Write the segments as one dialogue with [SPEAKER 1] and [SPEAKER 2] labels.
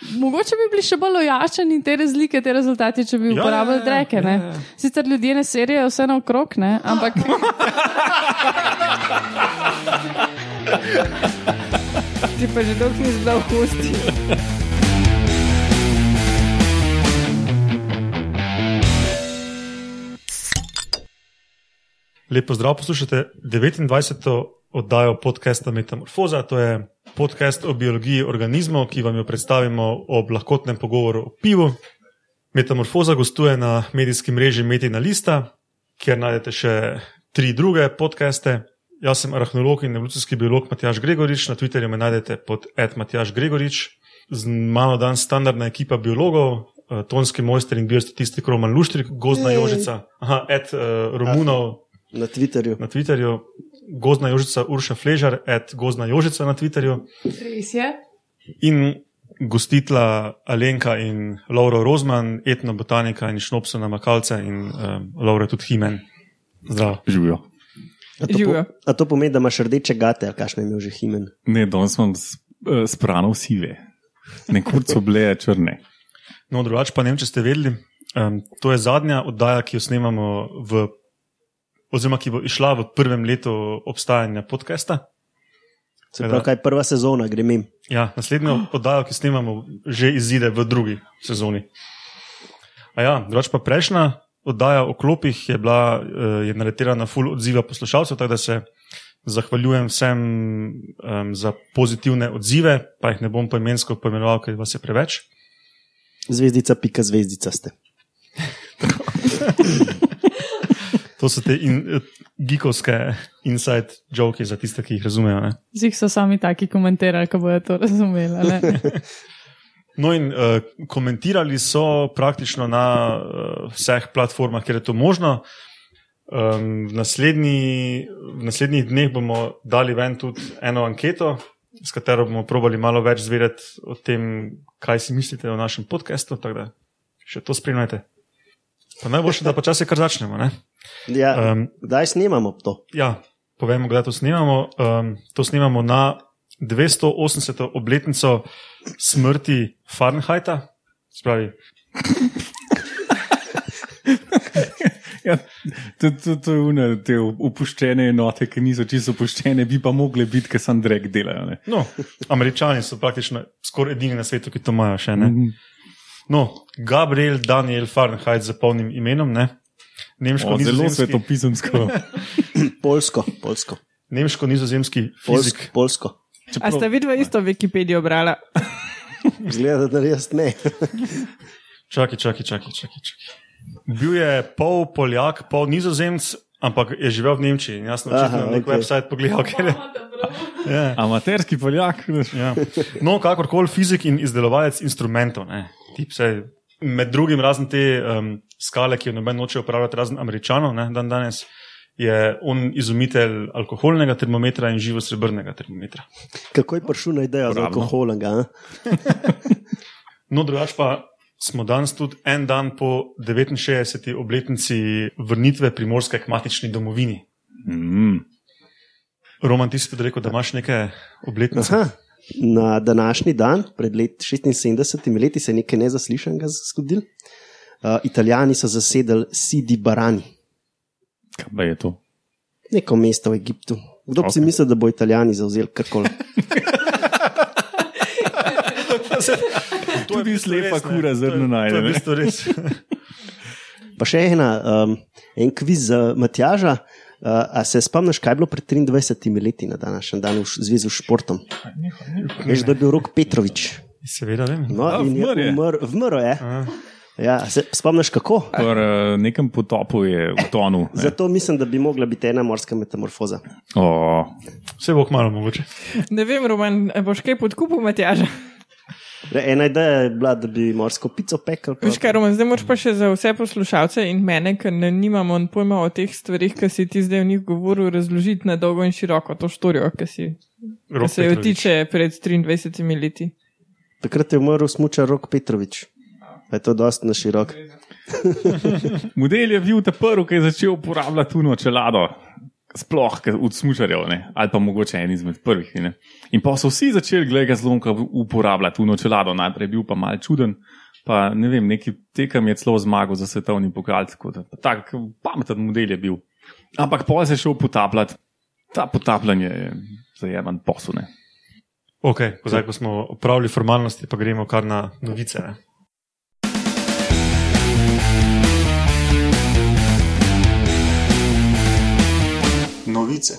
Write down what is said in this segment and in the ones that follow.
[SPEAKER 1] Mogoče bi bili še bolj ojačeni te razlike, te rezultati, če bi
[SPEAKER 2] Ja,
[SPEAKER 1] uporabljali
[SPEAKER 2] ja, ja,
[SPEAKER 1] dreke.
[SPEAKER 2] ja,
[SPEAKER 1] ne.
[SPEAKER 2] ja.
[SPEAKER 1] Sicer ljudje ne serijo vse naokrog, ne? ampak
[SPEAKER 3] Ti pa že dolgo nisi dal kosti.
[SPEAKER 2] Lepo zdrav, poslušate 29. oddajo podcasta Metamorfoza. To je podcast o biologiji organizmov, ki vam jo predstavimo ob lahkotnem pogovoru o pivu. Metamorfoza gostuje na medijskem mreži Metina Lista, kjer najdete še tri druge podcaste. Jaz sem arahnolog in evolucijski biolog Matjaš Gregorič, na Twitterju me najdete pod Matjaš Gregorič. Z mano dan standardna ekipa biologov, eh, tonski mojster in biostatistik Roman Luštrik, gozdna
[SPEAKER 4] Jej.
[SPEAKER 2] Jožica, aha, Ed uh, Romunov
[SPEAKER 4] na Twitterju.
[SPEAKER 2] na Twitterju, gozdna Jožica Urša Fležar, Ed gozdna Jožica na Twitterju
[SPEAKER 1] res je.
[SPEAKER 2] in gostitla Alenka in Lauro Rozman, etnobotanika in šnopsona Makalce in um, Laura tudi Himen. Zdravo.
[SPEAKER 5] Živijo.
[SPEAKER 4] A to,
[SPEAKER 3] Živijo.
[SPEAKER 4] a to pomeni, da imaš rdeče gate, ali kakšno je imel že himen.
[SPEAKER 5] Ne, danes eh, sprano sive. Nekoč so bile črne.
[SPEAKER 2] No, drugače pa ne vem, če ste vedeli, um, to je zadnja oddaja, ki jo snemamo v, oziroma ki bo išla v prvem letu obstajanja podcasta.
[SPEAKER 4] Se pravi, kaj prva sezona, grem jim.
[SPEAKER 2] Ja, naslednjo oddajo, ki snemamo, že izide v drugi sezoni. A ja, drugače pa prejšnja oddaja o klopih je, bila, eh, je naletela na full odziva poslušalcev, tako da se zahvaljujem vsem um, za pozitivne odzive, pa jih ne bom poimensko poimenoval, ker vas je preveč.
[SPEAKER 4] Zvezdica, pika zvezdica ste.
[SPEAKER 2] To so te in, eh, geekovske inside joke za tiste, ki jih razumejo.
[SPEAKER 1] Zih so sami taki komentirali, ko bodo to razumeli.
[SPEAKER 2] No, in uh, komentirali so praktično na uh, vseh platformah, kjer je to možno. Um, v, naslednji, v naslednjih dneh bomo dali ven tudi eno anketo, s katero bomo probali malo več zvedeti o tem, kaj si mislite o našem podkastu. Še to spremljajte. Pa najboljše, da počasi kar začnemo. Ne?
[SPEAKER 4] Ja,
[SPEAKER 2] Um,
[SPEAKER 4] Kdaj snemamo to?
[SPEAKER 2] ja, povemo, kdaj to snemamo. Um, to snemamo na 280. obletnico smrti Fahrenheita. Spravi,
[SPEAKER 5] Ja, to, to, to je une, te opuščene enote, ki niso čisto opuščene, bi pa mogle biti, ker sem drek delajo. Ne?
[SPEAKER 2] No, američani so praktično skoraj edini na svetu, ki to imajo še. Ne?
[SPEAKER 5] Mhm.
[SPEAKER 2] No, Gabriel Daniel Fahrenheit z polnim imenom, ne? Nemško,
[SPEAKER 5] O, zelo svetopisemsko.
[SPEAKER 4] Polsko, polsko.
[SPEAKER 2] nemško nizozemski
[SPEAKER 4] Polsko,
[SPEAKER 2] fizik.
[SPEAKER 4] polsko.
[SPEAKER 3] A sta vidva isto Wikipedijo brala?
[SPEAKER 4] Zgleda, da res ne.
[SPEAKER 2] Čakaj, čakaj, čakaj, čakaj. čakaj. Bil je pol Poljak, pol Nizozemc, ampak je živel v Nemčiji. Jaz sem očitno
[SPEAKER 4] Aha,
[SPEAKER 2] na nek
[SPEAKER 4] okej.
[SPEAKER 2] website pogledal, ker je. Ja.
[SPEAKER 5] Amaterski poljak. veš.
[SPEAKER 2] Ja. No, kakorkoli fizik in izdelovalec instrumentov. ne. Tip se, med drugim, razen te um, skale, ki jo noben noče uporabljati, razen američanov, ne, dan danes, je on izumitelj alkoholnega termometra in živo srebrnega termometra.
[SPEAKER 4] Kako je prišel na idejo za
[SPEAKER 5] Uporabno.
[SPEAKER 4] alkoholanga? a?
[SPEAKER 2] No, drugač pa smo danes tudi en dan po 69. obletnici vrnitve primorske k matični domovini.
[SPEAKER 5] Mm.
[SPEAKER 2] Roman, ti si tudi rekel, da imaš neke obletnice.
[SPEAKER 4] Aha. Na današnji dan, pred let 76 leti, se je nekaj nezaslišanega zgodilo. Uh, Italijani so zasedali Sidi Barani,
[SPEAKER 5] Kaj pa je to?
[SPEAKER 4] neko mesto v Egiptu. Kdo okay. si
[SPEAKER 5] Okej.
[SPEAKER 4] misli, da bo Italijani zauzeli karkoli?
[SPEAKER 2] To je bistvu
[SPEAKER 5] slepa kura
[SPEAKER 2] To je-
[SPEAKER 5] zrno najde,
[SPEAKER 2] To je v
[SPEAKER 5] ne.
[SPEAKER 2] bistvu res.
[SPEAKER 4] Pa še ena, um, en kviz za Matjaža. Uh, a se spomniš, kaj je bilo pred 23 leti na današnji dan v zvezi s športom? Veš, da je bil Rok Petrovič.
[SPEAKER 2] Seveda vem.
[SPEAKER 4] No,
[SPEAKER 5] A,
[SPEAKER 4] in je
[SPEAKER 5] vmrl je.
[SPEAKER 4] umrl, vmrl je.
[SPEAKER 2] A.
[SPEAKER 4] Ja, se spomniš kako?
[SPEAKER 5] V uh, nekem potopu je utonil. ne.
[SPEAKER 4] Zato mislim, da bi mogla biti ena morska metamorfoza.
[SPEAKER 5] O,
[SPEAKER 2] Vse bo kmalo mogoče.
[SPEAKER 3] Ne vem, Roman, boš kaj podkupil, Matjaža?
[SPEAKER 4] Ena ideja je bila, da bi morsko pico pekel.
[SPEAKER 3] Veš kaj, Roman, zdaj moraš pa še za vse poslušalce in mene, ker ne nimamo pojma o teh stvarih, ki si ti zdaj v njih govoril, razložiti na dolgo in široko to štorijo, ki si, ki
[SPEAKER 2] Rok
[SPEAKER 3] se jo tiče pred 23 leti.
[SPEAKER 4] Takrat je umrl smučar Rok Petrovič. Pa je to dosti na širok.
[SPEAKER 5] model je bil ta prvi, ki je začel uporabljati tuno čelado. Sploh od smučarjev, ne? ali pa mogoče en izmed prvih. Ne? In pa so vsi začeli gledati zlomka uporabljati v nočelado, najprej je bil pa mal čuden. Pa ne vem, neki tekem je celo zmagal za svetovni pokal, tako da tak pameten model je bil. Ampak pol se je šel potapljati, ta potapljanje je zajeman posune.
[SPEAKER 2] Ok, zdaj, ko smo opravili formalnosti, pa gremo kar na novice. Ne? Novice.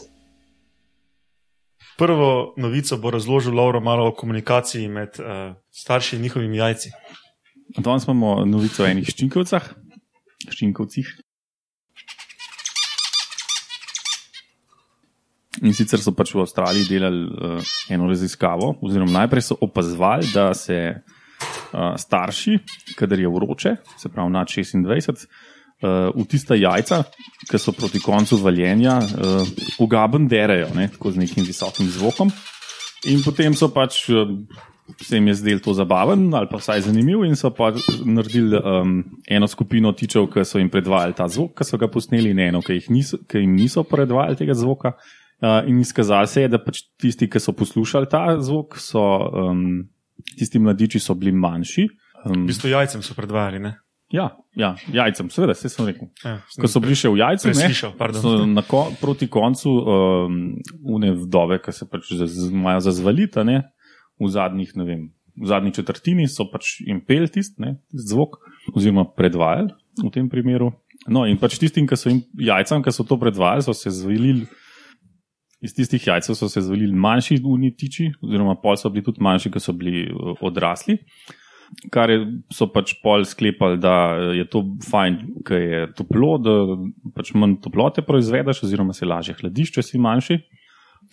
[SPEAKER 2] Prvo novico bo razložil Lauro malo o komunikaciji med uh, starši in njihovimi jajci.
[SPEAKER 5] Danes imamo novico o enih ščinkovcah, ščinkovcih. In sicer so pač v Avstraliji delali uh, eno raziskavo, oziroma najprej so opazovali, da se uh, starši, kadar je vroče, se pravi nad 26, uh, v tista jajca, ki so proti koncu valjenja, uh, ugaben derajo, ne, tako z nekim visokim zvokom. In potem so pač, uh, se jim je zdel to zabaven ali pa vsaj zanimiv, in so pa naredili um, eno skupino tičev, ki so jim predvajali ta zvok, ki so ga posneli, in eno, ki, niso, ki jim niso predvajali tega zvoka. Uh, in izkazalo se je, da pač tisti, ki so poslušali ta zvok, so um, tisti mladiči so bili manjši. Um,
[SPEAKER 2] V bistvu jajcem so predvajali. Ne?
[SPEAKER 5] Ja, ja, jajcem, seveda, vse sem rekel.
[SPEAKER 2] Ja,
[SPEAKER 5] Ko so bili še v jajcu, ne, so na ko, proti koncu um, une vdove, ki se pač imajo za zvalita, ne, v zadnjih, ne vem, v zadnji četrtini so pač jim pel tisti ne, tisti zvok, oziroma predvajali v tem primeru. No, in pač tistim, ki so jim jajcem, ki so to predvajali, so se zvalili. Iz tistih jajcev so se zvalili manjši unitiči, oziroma pol so bili tudi manjši, ki so bili eh, odrasli. Kar je, so pač pol sklepali, da je to fajn, ker je toplo, da pač manj toplote proizvedeš, oziroma se lažje hladiš, če si manjši.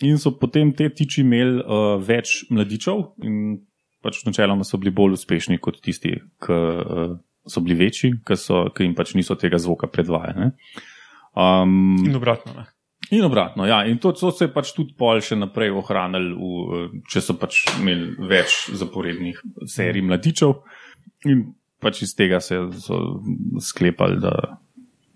[SPEAKER 5] In so potem te tiči imeli uh, več mladičev, in pač načeloma so bili bolj uspešni kot tisti, ki uh, so bili večji, ki jim pač niso tega zvoka predvajali. Um,
[SPEAKER 2] In obratno. Ne?
[SPEAKER 5] In obratno, ja. In to so se pač tudi pol še naprej ohranili, v, eh, če so pač imeli več zaporednih serij mladičev. In pač iz tega se so sklepali, da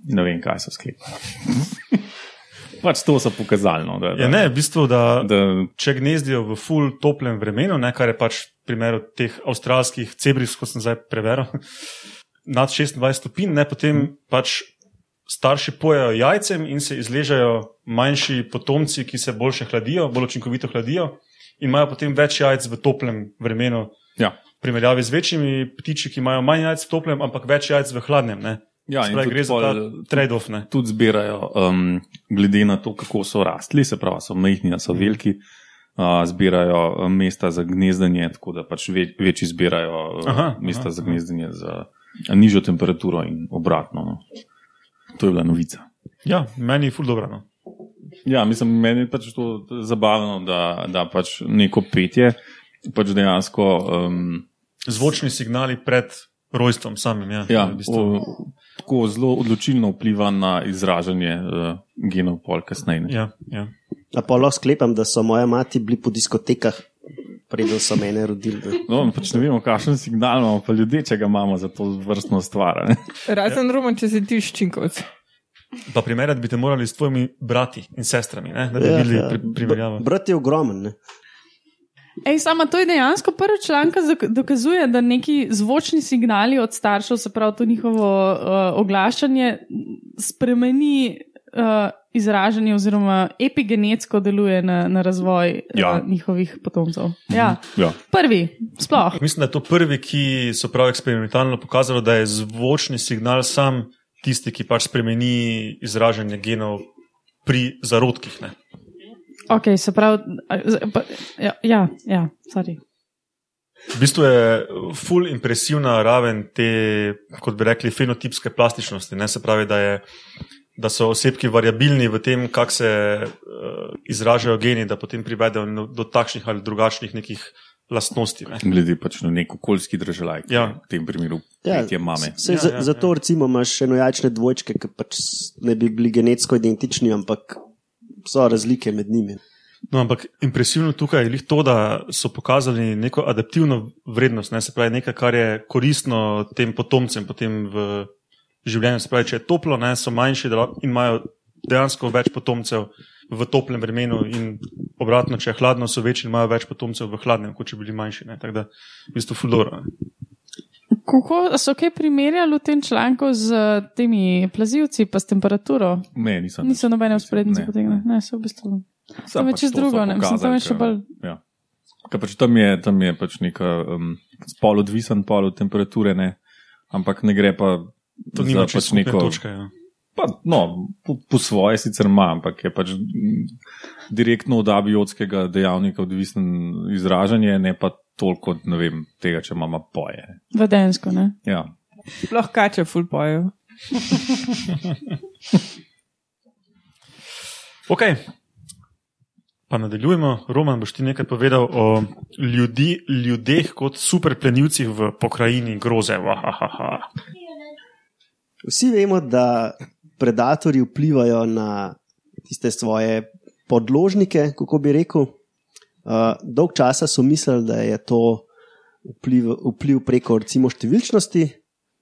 [SPEAKER 5] ne vem, kaj so sklepali. pač to so pokazali. No, da, da,
[SPEAKER 2] Ja, ne, v bistvu, da,
[SPEAKER 5] da,
[SPEAKER 2] če gnezdijo v full toplem vremenu, ne, kar je pač primer teh avstralskih cebrih, kot sem zdaj preveril, nad 26 stopinj, ne, potem pač starši pojejo jajcem in se izležajo manjši potomci, ki se boljše hladijo, bolj učinkovito hladijo in imajo potem več jajc v toplem vremenu.
[SPEAKER 5] ja.
[SPEAKER 2] V primerjavi z večjimi ptiči, ki imajo manj jajc v toplem, ampak več jajc v hladnem. Ne?
[SPEAKER 5] Ja, in tudi
[SPEAKER 2] gre za trade-off. ne.
[SPEAKER 5] tudi zbirajo, um, glede na to, kako so rastli, se pravi, so majhni, so veliki, uh, zbirajo um, mesta za gnezdanje, tako da pač ve, večji zbirajo uh,
[SPEAKER 2] Aha,
[SPEAKER 5] mesta
[SPEAKER 2] aha,
[SPEAKER 5] za gnezdanje za nižjo temperaturo in obratno. No. To je bila novica.
[SPEAKER 2] Ja, meni je ful dobro. No.
[SPEAKER 5] Ja, mislim, meni je pač to zabavno, da, da pač neko petje pač dejansko. Um,
[SPEAKER 2] Zvočni signali pred rojstvom samim. Ja,
[SPEAKER 5] Ja,
[SPEAKER 2] v bistvu.
[SPEAKER 5] o, tako zelo odločilno vpliva na izražanje uh, genov pol kasneje. ne.
[SPEAKER 2] ja, ja.
[SPEAKER 4] A pa lahko sklepam, da so moja mati bili po diskotekah, preden so mene rodili. ne.
[SPEAKER 5] No, pač ne vemo, kakšen signal imamo, pa ljudje, če ga imamo za to vrstno stvar. a ne.
[SPEAKER 3] Razen Roman, če si ti ščinkovc.
[SPEAKER 2] Pa primerjati bi te morali s tvojimi brati in sestrami, ne? da bi
[SPEAKER 4] Ja,
[SPEAKER 2] videli
[SPEAKER 4] ja.
[SPEAKER 2] pri, primerjavo.
[SPEAKER 4] Br- Brat je ogromen. Ne?
[SPEAKER 1] Ej, sama to je dejansko prvi članek, ki dokazuje, da neki zvočni signali od staršev, se pravi to njihovo uh, oglašanje, spremeni uh, izražanje oziroma epigenetsko deluje na, na razvoj
[SPEAKER 5] Ja.
[SPEAKER 1] uh, njihovih potomcev. Ja.
[SPEAKER 5] Ja.
[SPEAKER 1] Prvi, sploh.
[SPEAKER 2] Mislim, da je to prvi, ki so prav eksperimentalno pokazali, da je zvočni signal sam tisti, ki pač spremeni izražanje genov pri zarodkih. Ne?
[SPEAKER 1] Ok, se pravi, ja, ja, ja, sorry.
[SPEAKER 2] V bistvu je full impresivna raven te, kot bi rekli, fenotipske plastičnosti. Ne? Se pravi, da, je, da so osebki variabilni v tem, kako se uh, izražajo geni, da potem privedejo no- do takšnih ali drugačnih nekih lastnosti. Ne?
[SPEAKER 5] Glede pač na nek okoljski državljaj,
[SPEAKER 2] Ja.
[SPEAKER 5] v tem primeru
[SPEAKER 4] Ja,
[SPEAKER 5] petje mame.
[SPEAKER 4] Se,
[SPEAKER 2] Ja,
[SPEAKER 4] ja, za,
[SPEAKER 2] ja,
[SPEAKER 4] zato recimo imaš enojajčne dvojčke, ki pač ne bi bili genetsko identični, ampak so razlike med njimi.
[SPEAKER 2] No, ampak impresivno tukaj je to, da so pokazali neko adaptivno vrednost, ne? se pravi nekaj, kar je koristno tem potomcem potem v življenju. Se pravi, če je toplo, ne, so manjši in imajo dejansko več potomcev v toplem vremenu, in obratno, če je hladno, so večji in imajo več potomcev v hladnem, kot če bi bili manjši. Ne? Tako da, v bistvu, fulora.
[SPEAKER 1] Kako so kaj primerjali v tem članku z temi plazivci, pa s temperaturo?
[SPEAKER 5] Ne, nisem.
[SPEAKER 1] Niso nobene usporednice potegnili, ne, so v bistvu.
[SPEAKER 5] Sam
[SPEAKER 1] je
[SPEAKER 5] pač so
[SPEAKER 1] drugo, ne, mislim, tam je še bolj.
[SPEAKER 5] Ja. Kaj pač tam je, tam je pač neka um, spol odvisen pol od temperature, ne? ampak ne gre pa
[SPEAKER 2] To nima
[SPEAKER 5] pač
[SPEAKER 2] čisto neko točke. Ja.
[SPEAKER 5] Pa, no, po, po svoje sicer ima, ampak je pač direktno od abiotskega dejavnika odvisen izražanje, ne pa toliko od vem, tega, če mama poje.
[SPEAKER 1] Vedensko, ne.
[SPEAKER 5] Ja.
[SPEAKER 3] Sploh kače ful pojejo.
[SPEAKER 2] Ok, pa nadaljujemo. Roman, boš ti nekaj povedal o ljudi, ljudeh kot superplenilcih v pokrajini groze. Vahahaha.
[SPEAKER 4] Vsi vemo, da predatorji vplivajo na tiste svoje podložnike, kako bi rekel. Uh, dolg časa so mislili, da je to vpliv, vpliv preko recimo številčnosti,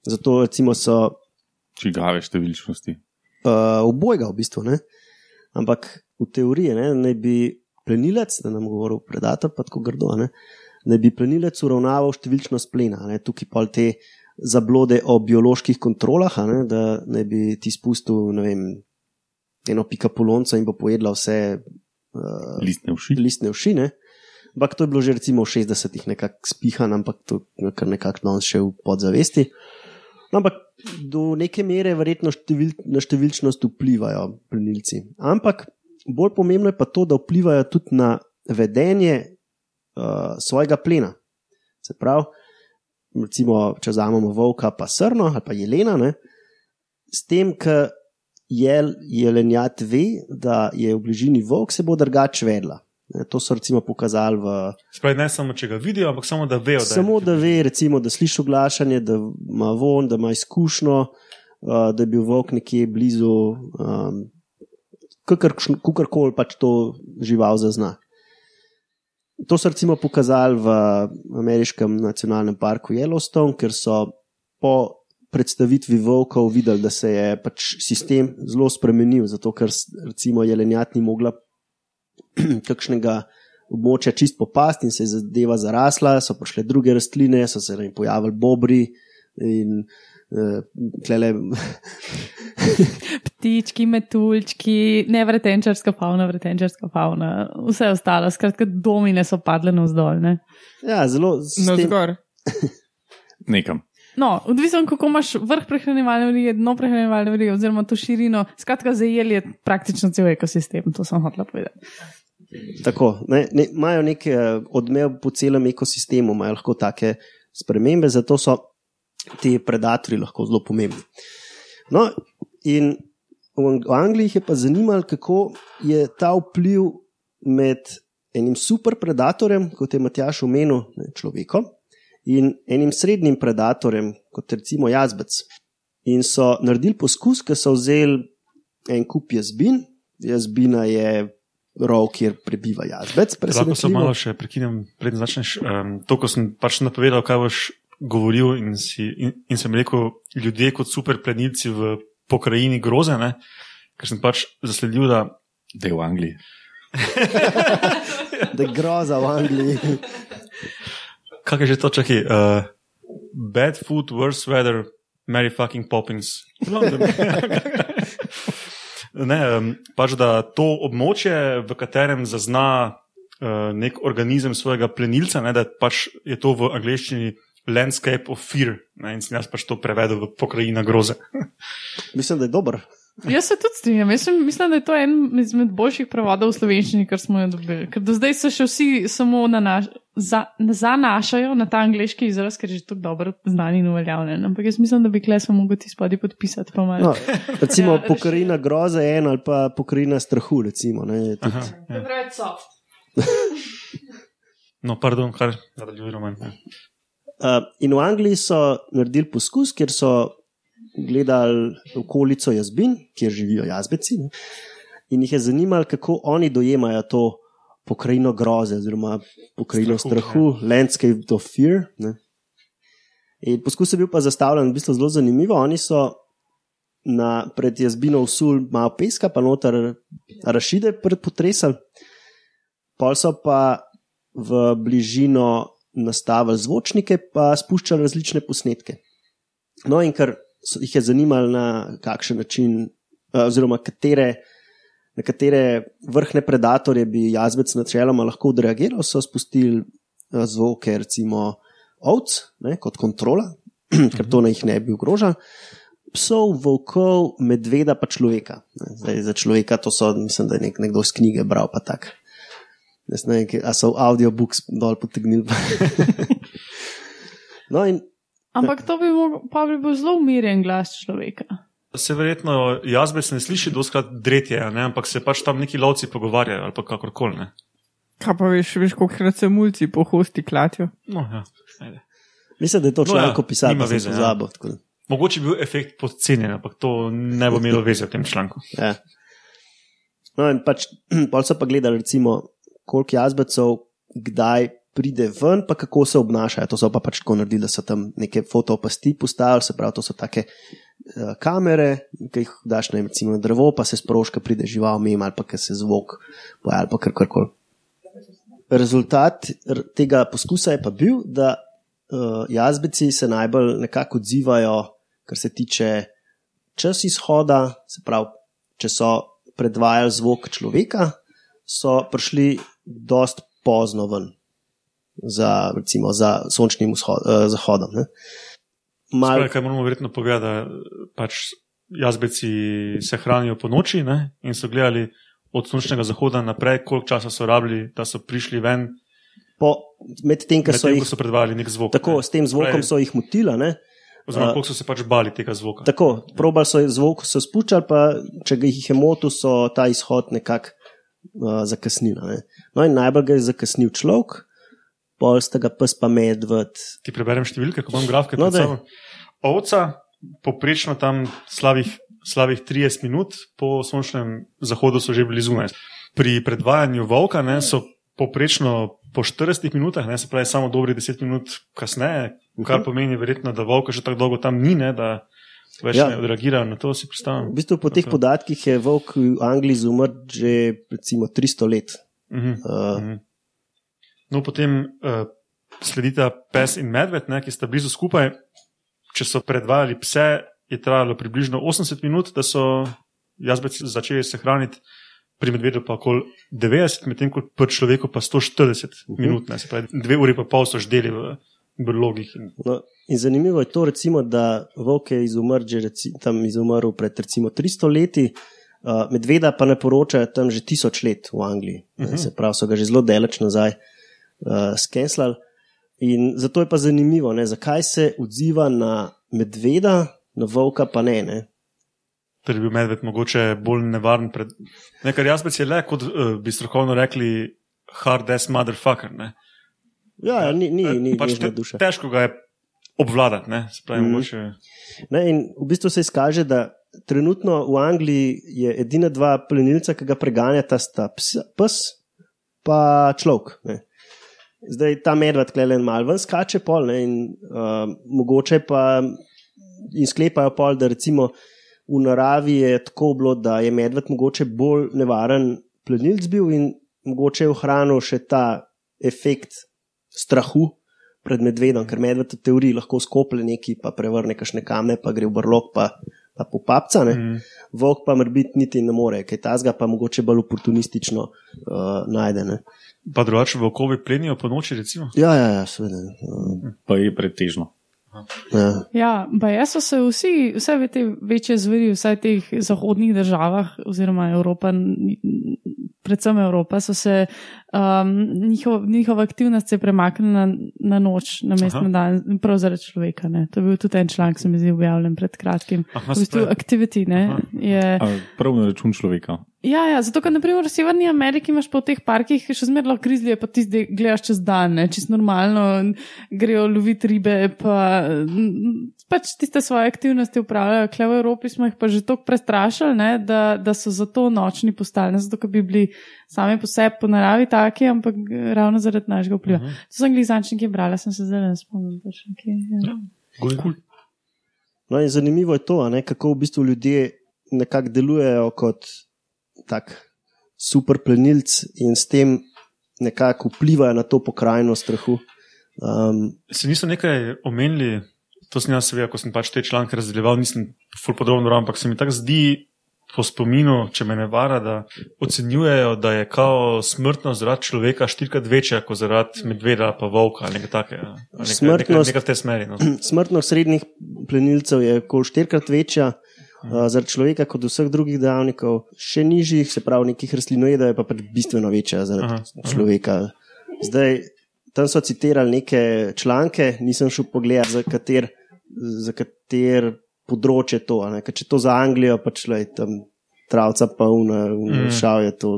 [SPEAKER 4] zato recimo so
[SPEAKER 5] Čigave številčnosti.
[SPEAKER 4] uh, obojga v bistvu. Ne? Ampak v teoriji ne, naj bi plenilec, da nam govoril predator, pa tako grdo, ne, naj bi plenilec uravnaval številčnost plena. Ne? Tukaj pa te zablode o bioloških kontrolah, ne, da naj bi ti spustil ne vem, eno pika polonca in bo pojedla vse uh,
[SPEAKER 5] Listne uši.
[SPEAKER 4] listne uši. Ne? Ampak to je bilo že recimo v 60-ih nekako spihan, ampak to je kar nekako danes še v podzavesti. No, ampak do neke mere verjetno števil, na številčnost vplivajo plenilci. Ampak bolj pomembno je pa to, da vplivajo tudi na vedenje uh, svojega plena. Se pravi, recimo, če vzamemo volka, pa srno ali pa jelena, ne, s tem, ker jel, jelenjat ve, da je v bližini volk, se bo drugače vedla. Ne, To so recimo pokazali v
[SPEAKER 2] Spravi, ne samo, če ga vidijo, ampak samo, da vejo, da
[SPEAKER 4] Samo
[SPEAKER 2] je.
[SPEAKER 4] da ve, recimo, da sliši oglašanje, da ima von, da ima izkušnjo, uh, da je bil volk nekje blizu, um, kakorkoli pač to žival zazna. To so recimo pokazali v ameriškem nacionalnem parku Yellowstone, ker so po predstavitvi volkov videli, da se je pač sistem zelo spremenil, zato ker recimo jelenjat ni mogla kakšnega območja čist popast in se je zadeva zarasla, so prišle druge rastline, so se jim pojavili bobri in uh, tlele,
[SPEAKER 1] Ptički, metuljčki, ne vretenčarska fauna, vretenčarska fauna, vse ostalo. Skratka, domine so padle navzdol. Ne?
[SPEAKER 4] ja, zelo
[SPEAKER 3] No,
[SPEAKER 4] tem-
[SPEAKER 3] zgor.
[SPEAKER 5] Nekam.
[SPEAKER 1] No, odvisno, kako imaš vrh prehranjevalne verige, dno prehranjevalne verige, oziroma to širino. Skratka, zajeli je praktično cel ekosistem, to sem hotel povedati.
[SPEAKER 4] Tako, ne, ne, imajo nek eh, odmev po celem ekosistemu, imajo lahko take spremembe, zato so ti predatorji lahko zelo pomembni. No, in v Ang- v Angliji je pa zanimalo, kako je ta vpliv med enim super predatorjem, kot je Matjaš omenil, človekom, in enim srednjim predatorjem, kot recimo jazbec. In so naredili poskus, ker so vzeli en kup jazbin, jazbina je rov, kjer prebiva jazbec.
[SPEAKER 2] Lahko se malo še prekinem, preden začneš. Um, to, ko sem pač napovedal, kaj boš govoril, in, si, in, in sem rekel, ljudje kot super plenilci v pokrajini groze, ne? ker sem pač zasledil, da
[SPEAKER 5] Da je v Angliji.
[SPEAKER 4] da je groza v Angliji.
[SPEAKER 2] Kaj je že to, čakaj? Uh, bad food, worse weather, Mary fucking Poppins. ne, um, pač da to območje, v katerem zazna uh, nek organizem svojega plenilca, ne, da pač je to v angleščini landscape of fear. Ne, in sem jaz pač to prevedel v pokrajina groze.
[SPEAKER 4] Mislim, da je dober.
[SPEAKER 1] Jaz se tudi strinjam. Sem, mislim, da je to en izmed boljših prevodov v slovenščini, kar smo jo dobili. Ker do zdaj se še vsi samo nanaš, za, zanašajo na ta angliški izraz, ker je že tako dobro znan in uveljavljen. Ampak jaz mislim, da bi kle samo mogel ti spodaj podpisati. Pa.
[SPEAKER 4] No, recimo
[SPEAKER 1] Ja,
[SPEAKER 4] pokrajina groza je ena ali pa pokrajina strahu. Recimo, ne, tudi,
[SPEAKER 2] Aha, ja.
[SPEAKER 1] Preveč soft.
[SPEAKER 2] No, pardon, kar nadaljujem. Ja.
[SPEAKER 4] uh, in v Angliji so naredili poskus, kjer so gledali okolico jazbin, kjer živijo jazbeci. Ne, in jih je zanimalo, kako oni dojemajo to pokrajino groze, oziroma pokrajino
[SPEAKER 2] Strahu,
[SPEAKER 4] strahu, strahu landscape of fear. Ne. In poskus je bil pa zastavljen v bistvu zelo zanimivo. Oni so na, pred jazbino usul malo peska, pa noter rašide potresem. Pol so pa v bližino nastavili zvočnike, pa spuščali različne posnetke. No, in ker jih je zanimalo, na kakšen način, eh, oziroma katere, na katere vrhne predatorje bi jazbec načeloma lahko odreagiral, so spustili eh, zvoke, recimo ovc, ne, kot kontrola, ker to na jih ne bi ogrožal. Psov, volkov, medveda, pa človeka. Zdaj, za človeka to so, mislim, da je nek, nekdo iz knjige bral, pa tako. Ne vem, a so audiobooks dol potegnili. no, in
[SPEAKER 1] Ampak to bi, mogel, pa bi bil zelo umirjen glas človeka.
[SPEAKER 2] Se verjetno jazbec ne sliši doskrat dretje, a ne? ampak se pač tam neki lovci pogovarjajo ali pa kakorkoli. ne.
[SPEAKER 3] Kaj pa veš, veš koliko krat se mulci po hosti klatijo?
[SPEAKER 2] No, ja. ajde.
[SPEAKER 4] mislim, da je to
[SPEAKER 2] No,
[SPEAKER 4] članek
[SPEAKER 2] ja,
[SPEAKER 4] opisal,
[SPEAKER 2] nima
[SPEAKER 4] da sem
[SPEAKER 2] ja.
[SPEAKER 4] pozabil. tako da,
[SPEAKER 2] Mogoče bi bil efekt podcenjen, ampak to ne bo imelo veze v tem članku.
[SPEAKER 4] Ja. No, in pač, pol so pa gledali, recimo, koliko jazbecev kdaj pride ven, pa kako se obnašajo. To so pa pač tako naredili, da so tam neke fotoopasti postavili, se pravi, to so take uh, kamere, ki jih daš na, recimo, na drevo, pa se sproška, pride žival mimo ali pa ki se zvok pojavi ali pa kar koli. Rezultat tega poskusa je pa bil, da uh, jazbeci se najbolj nekako odzivajo, kar se tiče čas izhoda, se pravi, če so predvajali zvok človeka, so prišli dost pozno ven za, recimo, za sončnim vzhod, uh, zahodom. Ne. Mal,
[SPEAKER 2] Spravi, kaj moramo verjetno povedati, da pač jazbeci se hranijo po noči ne? in so gledali od sončnega zahoda naprej, koliko časa so rabili, da so prišli ven,
[SPEAKER 4] po, med tem, ker so jih
[SPEAKER 2] ko so predvajali nek zvok.
[SPEAKER 4] tako,
[SPEAKER 2] ne.
[SPEAKER 4] s tem zvokom
[SPEAKER 2] Spravi,
[SPEAKER 4] so jih motila. Ne.
[SPEAKER 2] Oziroma, koliko so se pač bali tega zvoka.
[SPEAKER 4] Tako, probali so zvok, so spuščali, pa če ga jih je motil, so ta izhod nekako uh, zakasnili. Ne. No, in najbolj ga je zakasnil človek, pol sta ga pes pa medved.
[SPEAKER 2] Ti preberem številke, ko imam grafike.
[SPEAKER 4] No.
[SPEAKER 2] Ovca, poprečno tam slabih, slabih 30 minut po sončnem zahodu so že bili zunaj. Pri predvajanju volka ne, so poprečno po 40 minutah, ne, se pravi samo dobrih 10 minut kasneje, kar pomeni verjetno, da volka že tako dolgo tam ni, ne, da več
[SPEAKER 4] Ja.
[SPEAKER 2] ne odreagirajo na to, si predstavljam.
[SPEAKER 4] V bistvu po teh podatkih je volk v Angliji izumrl že recimo 300 let.
[SPEAKER 2] Mhm.
[SPEAKER 4] Uh,
[SPEAKER 2] Mhm. No, potem uh, sledita pes in medved, ne, ki sta blizu skupaj. Če so predvajali pse, je trajalo približno 80 minut, da so jazbeci začeli se hraniti, pri medvedu pa okoli 90, medtem ko pri človeku pa 140 minut, ne, se pravi, dve uri pa pol so ždeli v brlogih. In,
[SPEAKER 4] No, in zanimivo je to, recimo, da volk je izumrl, že reci, tam izumrl pred recimo 300 leti, uh, medveda pa ne poročajo tam že tisoč let v Angliji. Uh
[SPEAKER 2] Mhm.
[SPEAKER 4] -huh. Se pravi, so ga že zelo daleč nazaj uh, skenslali. In zato je pa zanimivo, ne, zakaj se odziva na medveda, na volka pa ne. ne.
[SPEAKER 2] Torej, bil medved mogoče bolj nevaren. Pred... Ne, ker jazbec je le, kot uh, bi strokovno rekli, hard ass motherfucker. Ne.
[SPEAKER 4] Ja, ja ni, ni, ni
[SPEAKER 2] pač te,
[SPEAKER 4] duša.
[SPEAKER 2] težko ga je obvladati. Ne, Se pravi,
[SPEAKER 4] Mhm.
[SPEAKER 2] mm. mogoče.
[SPEAKER 4] Ne, v bistvu se izkaže, da trenutno v Angliji je edina dva plenilca, ki ga preganjata, sta ps, pes pa človek. ne. Zdaj ta medved klelen mal ven skače pol ne, in uh, mogoče pa in sklepajo pol, da recimo v naravi je tako bilo, da je medved mogoče bolj nevaren plenilc bil in mogoče je ohranil še ta efekt strahu pred medvedom, ker medved v teoriji lahko skople neki, pa prevrne kašne kamne, pa gre v brlog, pa, pa popapca. Ne.
[SPEAKER 2] Mm.
[SPEAKER 4] Volk pa morbit niti ne more, kaj tazga pa mogoče bolj oportunistično uh, najde. Ne.
[SPEAKER 2] Pa drugače, volkovi plenijo po noči, recimo.
[SPEAKER 4] Ja, ja, ja seveda. Uh,
[SPEAKER 5] Pa je pretežno.
[SPEAKER 4] Ja.
[SPEAKER 1] Ja, baje so se vsi, vse te večje zveri, v teh zahodnih državah, oziroma Evropa, predvsem Evropa, so se um, njihov, njihova aktivnost se je premaknila na, na noč, na mesto
[SPEAKER 2] Aha.
[SPEAKER 1] na dan, prav zaradi človeka. Ne. To je bil tudi en članek, se mi zdi objavljen pred kratkim.
[SPEAKER 2] Aha,
[SPEAKER 1] V bistvu
[SPEAKER 2] spet.
[SPEAKER 1] activity ne,
[SPEAKER 2] Aha.
[SPEAKER 1] je.
[SPEAKER 5] A, prav na račun človeka.
[SPEAKER 1] Ja, ja, zato, ker naprimer v Severni Ameriki imaš po teh parkih še lahko grizlije, pa ti zdaj gledaš čez dan, ne, čisto normalno, grejo loviti ribe, pa pač tiste svoje aktivnosti upravljajo. Kle v Evropi smo jih pa že tako prestrašili, ne, da, da so zato nočni postali, ne zato, ker bi bili sami po sebi po naravi taki, ampak ravno zaradi našega vpliva. Uh -huh. To sem glizančniki brala, sem se zdaj ne spomnim. kje, Ja.
[SPEAKER 2] Cool.
[SPEAKER 4] No, in zanimivo je to, a ne, kako v bistvu ljudje nekako delujejo kot tak super plenilc in s tem nekako vplivajo na to pokrajino strahu. Um,
[SPEAKER 2] Se niso nekaj omenili, to sem jaz, seveda, ko sem pač te članke razdeljeval, nisem ful podrobno bral, ampak se mi tako zdi po spominu, če me ne vara, da ocenjujejo, da je kao smrtnost zaradi človeka štirikrat večja kot zaradi medveda pa volka ali nekaj takega. Nekaj, nekaj,
[SPEAKER 4] Smrtnost-
[SPEAKER 2] nekaj tej smeri. No.
[SPEAKER 4] smrtnost srednjih plenilcev je kol štirikrat večja. Uh, zaradi človeka, kot vseh drugih dejavnikov, še nižjih, se pravi, nekih rastlinoidov, je pa pač bistveno večja zaradi
[SPEAKER 2] Aha,
[SPEAKER 4] človeka. Zdaj, tam so citirali neke članke, nisem šel pogledat, za kater, za kater področje to. ne, ker Če to za Anglijo, pač le tam travca, pa una, una
[SPEAKER 2] Mm.
[SPEAKER 4] je to.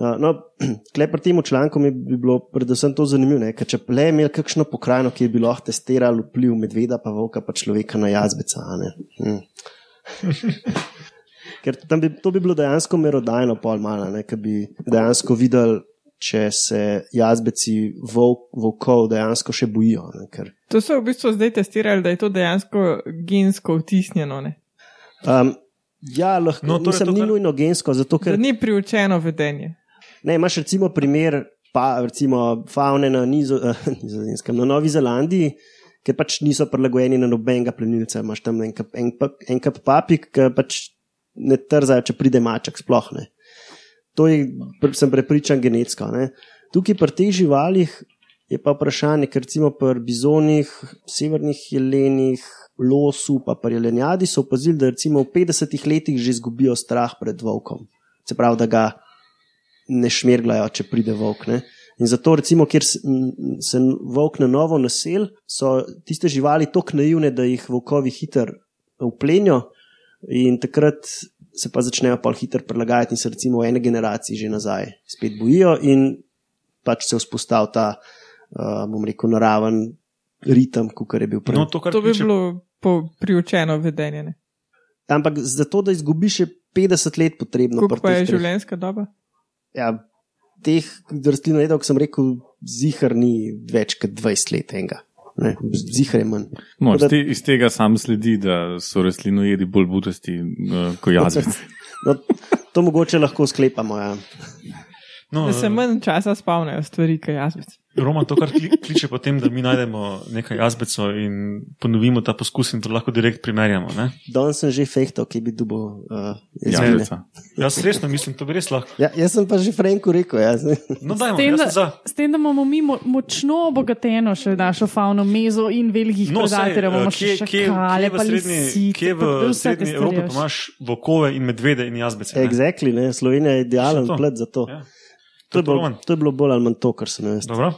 [SPEAKER 4] Uh, No, Klej pri tem članku mi bi bilo predvsem to zanimivo, ker če le imeli kakšno pokrajino, ki bi lahko testirali vpliv medveda, pa volka, pa človeka na jazbeca. ne. Hm. Ker tam bi, to bi bilo dejansko merodajno, pol malo, ne, ker bi dejansko videli, če se jazbeci volk, volkov dejansko še bojijo. Ne, ker,
[SPEAKER 3] To so v bistvu zdaj testirali, da je to dejansko gensko vtisnjeno, ne?
[SPEAKER 4] um, ja, lahko,
[SPEAKER 2] No, torej
[SPEAKER 4] mislim,
[SPEAKER 2] to,
[SPEAKER 4] ni
[SPEAKER 2] kar-
[SPEAKER 4] nujno gensko, zato
[SPEAKER 3] Da
[SPEAKER 4] ker
[SPEAKER 3] ni priučeno vedenje.
[SPEAKER 4] Ne, imaš recimo primer, pa recimo faune na, nizo, nizozemskem, na Novi Zelandiji, ker pač niso prilagojeni na nobenega plenilca. Imaš tam en kap, en, en kap papik, ki pač ne trzajo, če pride maček, sploh ne. To je, sem prepričan, genetsko. Ne. Tukaj pri teh živalih je pa vprašanje, ker recimo pri bizonih, severnih jelenih, losu, pa pri jelenjadi so opazili, da recimo v 50 letih že izgubijo strah pred volkom. Se pravi, da ga ne šmerglajo, če pride volk. Ne? In zato, recimo, kjer se, volk na novo nasel, so tiste živali tako naivne, da jih volkovi hitro uplenijo, in takrat se pa začnejo pol hitro prilagajati in se recimo v eni generaciji že nazaj spet bojijo, in pač se vzpostavlja ta, uh, bom rekel, naraven ritem, kot je bil prej.
[SPEAKER 2] No, to, kar
[SPEAKER 3] To bi
[SPEAKER 2] kliče-
[SPEAKER 3] bilo po, priučeno vedenje. Ne?
[SPEAKER 4] Ampak za to, da izgubiš, je 50 let potrebno. Pri
[SPEAKER 3] pa je
[SPEAKER 4] treh.
[SPEAKER 3] življenjska doba?
[SPEAKER 4] Ja, teh rastlinoidov, kot sem rekel, zihar ni več kot 20 let enega. Ne, Zihar je manj.
[SPEAKER 5] No,
[SPEAKER 4] da-
[SPEAKER 5] te, iz tega sam sledi, da so rastlinojedi bolj butasti uh, kot jazbeci.
[SPEAKER 4] No, to mogoče lahko sklepamo. Ja.
[SPEAKER 2] No,
[SPEAKER 3] Da se
[SPEAKER 2] eh,
[SPEAKER 3] manj časa spomnijo stvari, kot jazbec.
[SPEAKER 2] Roman to kar kli- kliče potem, da mi najdemo nekaj jazbecov in ponovimo ta poskus in to lahko direkt primerjamo. Ne?
[SPEAKER 4] Danes sem že fehtal, ki bi dubo uh, izmene.
[SPEAKER 5] Jazbeca.
[SPEAKER 2] Jaz resno mislim, to bi res lahko.
[SPEAKER 4] Ja, jaz sem pa že Franku rekel. Ja.
[SPEAKER 2] No,
[SPEAKER 1] S
[SPEAKER 2] dajmo,
[SPEAKER 1] tem,
[SPEAKER 2] jaz
[SPEAKER 1] da,
[SPEAKER 2] sem za.
[SPEAKER 1] s tem, da imamo mi mo močno obogateno še našo fauno, mezo in velikih
[SPEAKER 2] No,
[SPEAKER 1] predatorjev, imamo
[SPEAKER 2] eh,
[SPEAKER 1] še šakale,
[SPEAKER 2] kje v
[SPEAKER 1] pa
[SPEAKER 2] srednji,
[SPEAKER 1] lisice,
[SPEAKER 2] kje v srednji Evropi pa imaš vokove in medvede in jazbece? ne?
[SPEAKER 4] Exactly, ne. Slovenija je idealen plet za to.
[SPEAKER 2] Ja.
[SPEAKER 4] To, je
[SPEAKER 2] to,
[SPEAKER 4] bilo, to je bilo bolj ali manj to, kar sem jaz.
[SPEAKER 2] Dobro.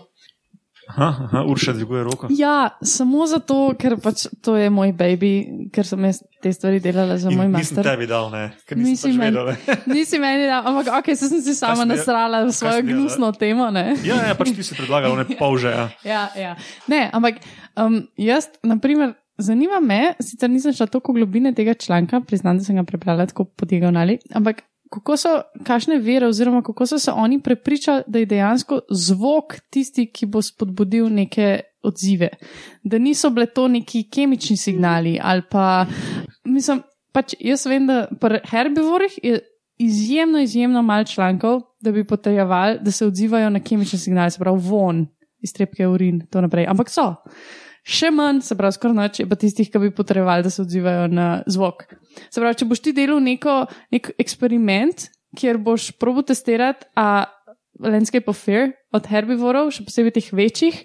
[SPEAKER 2] Aha, aha, Urša dviguje roko.
[SPEAKER 1] Ja, samo zato, ker pač to je moj baby, ker sem jaz te stvari delala za
[SPEAKER 2] In
[SPEAKER 1] moj
[SPEAKER 2] nisem
[SPEAKER 1] master.
[SPEAKER 2] tebi dal, ne, ker nisem
[SPEAKER 1] Nisi
[SPEAKER 2] pač
[SPEAKER 1] meni-
[SPEAKER 2] vedel. ne.
[SPEAKER 1] Nisi meni dal, ampak ok, se sem si sama
[SPEAKER 2] jaz-
[SPEAKER 1] nasrala v svojo gnusno temo, ne?
[SPEAKER 2] Ja, ja, pač ti si predlagal, ne polže. Ja.
[SPEAKER 1] Ja, ja. Ne, ampak um, jaz, naprimer, zanima me, sicer nisem šla toliko globine tega članka, priznam, da sem ga prebrala tako po diagonali, ampak kako so, kakšne vere, oziroma kako so se oni prepričali, da je dejansko zvok tisti, ki bo spodbudil neke odzive. Da niso bile to neki kemični signali ali pa, mislim, pač jaz vem, da pri herbivorih je izjemno, izjemno malo člankov, da bi potrjevali, da se odzivajo na kemične signale, se pravi von, iztrebke urin in tako naprej. Ampak so. Še manj, se pravi, skoraj noč je pa tistih, ki bi potrebovali, da se odzivajo na zvok. Se pravi, če boš ti delal neko, nek eksperiment, kjer boš probo testirati, a landscape of fear od herbivorov, še posebej teh večjih,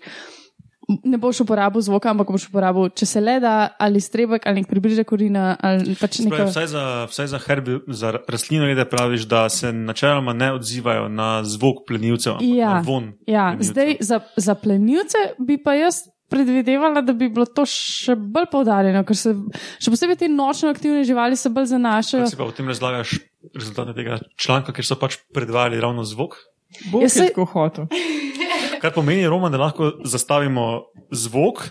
[SPEAKER 1] ne boš uporabil zvoka, ampak boš uporabil, če se le da, ali strebek, ali urina, ali pač
[SPEAKER 2] Spravi,
[SPEAKER 1] neko.
[SPEAKER 2] vsaj za, vsaj za, herbi, za rastlinojede praviš, da se načeloma ne odzivajo na zvok plenilcev,
[SPEAKER 1] Ja,
[SPEAKER 2] na von.
[SPEAKER 1] Ja,
[SPEAKER 2] plenilcev.
[SPEAKER 1] zdaj za, za plenilce bi pa jaz predvidevala, da bi bilo to še bolj poudarjeno, ker se še posebej te nočno aktivne živali se bolj zanašajo.
[SPEAKER 2] Kako si pa v tem razlagaš rezultate tega članka, ker so pač predvajali ravno zvok?
[SPEAKER 3] Bog
[SPEAKER 1] Ja,
[SPEAKER 3] je
[SPEAKER 1] saj-
[SPEAKER 3] tako hotel.
[SPEAKER 2] Kar pomeni, Roman, da lahko zastavimo zvok,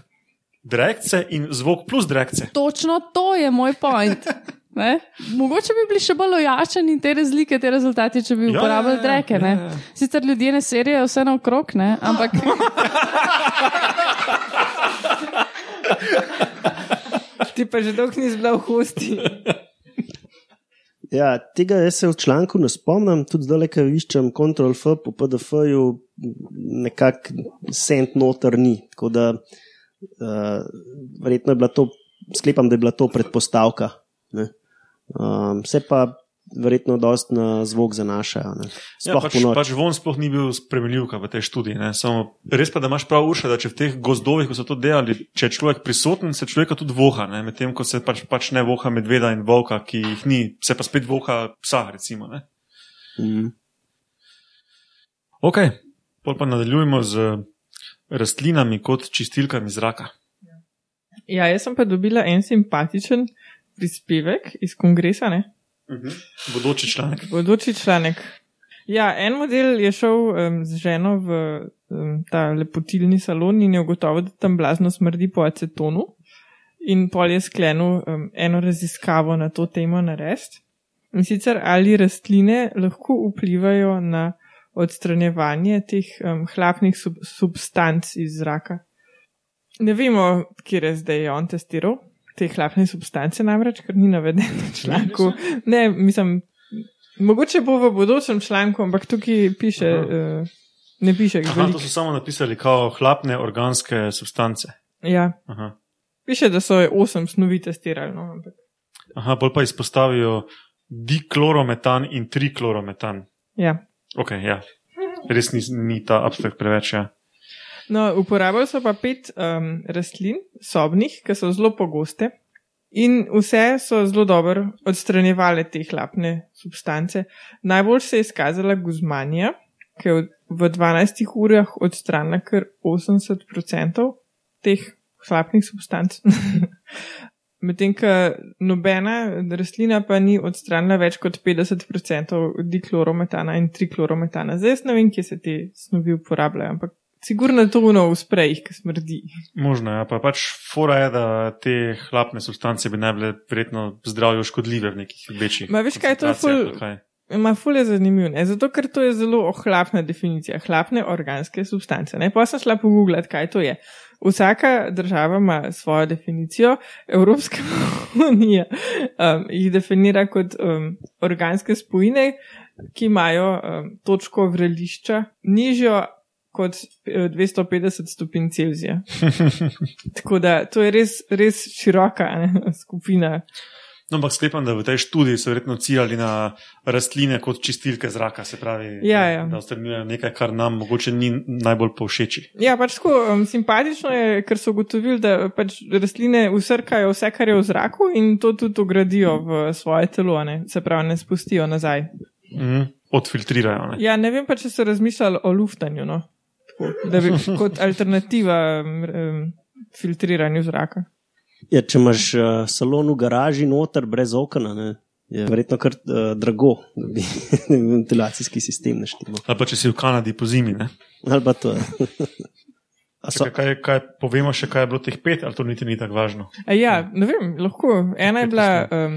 [SPEAKER 2] direkce in zvok plus direkce.
[SPEAKER 1] Točno to je moj point. Ne? Mogoče bi bili še bolj ojačeni te razlike, te rezultate, če bi
[SPEAKER 2] Ja,
[SPEAKER 1] uporabljali
[SPEAKER 2] ja, ja,
[SPEAKER 1] dreke.
[SPEAKER 2] ja,
[SPEAKER 1] ne.
[SPEAKER 2] ja.
[SPEAKER 1] Sicer ljudje ne serijo vse naokrog, ne? ampak
[SPEAKER 3] Ti pa že dolgo nisi bila v hosti.
[SPEAKER 4] Ja, tega jaz se v članku ne spomnim, tudi zdaj, ko iščem Ctrl F po PDF-ju, nekako cent noter ni. Tako da uh, verjetno je bila to, sklepam, da je bila to predpostavka. Um, se pa verjetno dost na zvok zanašajo. ne.
[SPEAKER 2] Ja,
[SPEAKER 4] Sploh
[SPEAKER 2] pač, pač von sploh ni bil spremljivka v tej študiji. ne. Samo, res pa, da imaš prav uša, da če v teh gozdovih, ko so to delali, če je človek prisoten, se človeka tudi voha, ne. medtem ko se pač, pač ne voha medveda in volka, ki jih ni, se pa spet voha psa, recimo. Ne.
[SPEAKER 4] Mm.
[SPEAKER 2] Ok, pol pa nadaljujemo z rastlinami kot čistilkami zraka.
[SPEAKER 3] Ja, jaz sem pa dobila en simpatičen prispevek iz kongresa, ne?
[SPEAKER 2] Bodoči članek.
[SPEAKER 3] Bodoči članek. Ja, en model je šel um, z ženo v um, ta lepotilni salon in je ugotovil, da tam blazno smrdi po acetonu. In pol je sklenil um, eno raziskavo na to temo narediti. In sicer ali rastline lahko vplivajo na odstranjevanje teh um, hlapnih sub substanc iz zraka. Ne vemo, kje je zdaj on testiral te hlapne substance, namreč, ker ni navedeno v članku. Ne, mislim, mogoče bo v bodočem članku, ampak tukaj piše, uh, ne piše,
[SPEAKER 2] Aha,
[SPEAKER 3] veliko.
[SPEAKER 2] to so samo napisali kao hlapne organske substance.
[SPEAKER 3] Ja,
[SPEAKER 2] Aha,
[SPEAKER 3] piše, da so osem snovi testirali. No, ampak.
[SPEAKER 2] Aha bolj pa izpostavijo diklorometan in triklorometan.
[SPEAKER 3] ja.
[SPEAKER 2] Ok, ja. Res ni, ni ta abstrakt preveč. Ja.
[SPEAKER 3] No, uporabljali so pa pet um, rastlin, sobnih, ki so zelo pogoste. In vse so zelo dobro odstranjevale te hlapne substance. Najbolj se je izkazala guzmanija, ki je v 12 urah odstranila kar 80% teh hlapnih substanc. Medtem, ko nobena rastlina pa ni odstranila več kot 50% diklorometana in triklorometana. Zdaj ne vem, kje se te snovi uporabljajo, ampak sigurno je to uno v sprejih, ki smrdi.
[SPEAKER 2] Možno je, ja. pa pač fora je, da te hlapne substance bi naj bile verjetno zdravju škodljive v nekih večjih.
[SPEAKER 3] Ma veš, kaj je to ful-? Ma ful je zanimiv, ne? zato ker to je zelo ohlapna definicija, hlapne organske substance. Ne? Pa sem šla pogooglati, kaj to je. Vsaka država ima svojo definicijo, Evropska unija um, jih definira kot um, organske spojine, ki imajo um, točko vrelišča nižjo kot eh, 250 stopinj Celzija. Tako da to je res, res široka ne, skupina.
[SPEAKER 2] No, ampak sklepam, da v tej študiji so verjetno ciljali na rastline kot čistilke zraka, se pravi,
[SPEAKER 3] Ja,
[SPEAKER 2] da,
[SPEAKER 3] ja.
[SPEAKER 2] da odstranjujejo nekaj, kar nam mogoče ni najbolj povšeči.
[SPEAKER 3] Ja, pač tako um, simpatično je, ker so ugotovili, da pač rastline usrkajo vse, kar je v zraku in to tudi ugradijo v svoje telo, ne? se pravi, ne spustijo nazaj.
[SPEAKER 2] Mhm. Odfiltrirajo. Ne?
[SPEAKER 3] Ja, ne vem pa, če so razmišljali o luftanju, no? Da bi kot alternativa um, filtriranju zraka.
[SPEAKER 4] Ja, če imaš uh, salon v garaži noter brez okna, ne, je verjetno kar uh, drago, da bi ventilacijski sistem naštemo.
[SPEAKER 2] Ali pa če si v Kanadi po zimi. Ne?
[SPEAKER 4] Ali pa to. A so,
[SPEAKER 2] Čakaj, kaj, kaj, povemo še, kaj je bilo teh pet, ali to niti ni tako važno.
[SPEAKER 3] A ja, ne vem, lahko. Ena je bila um,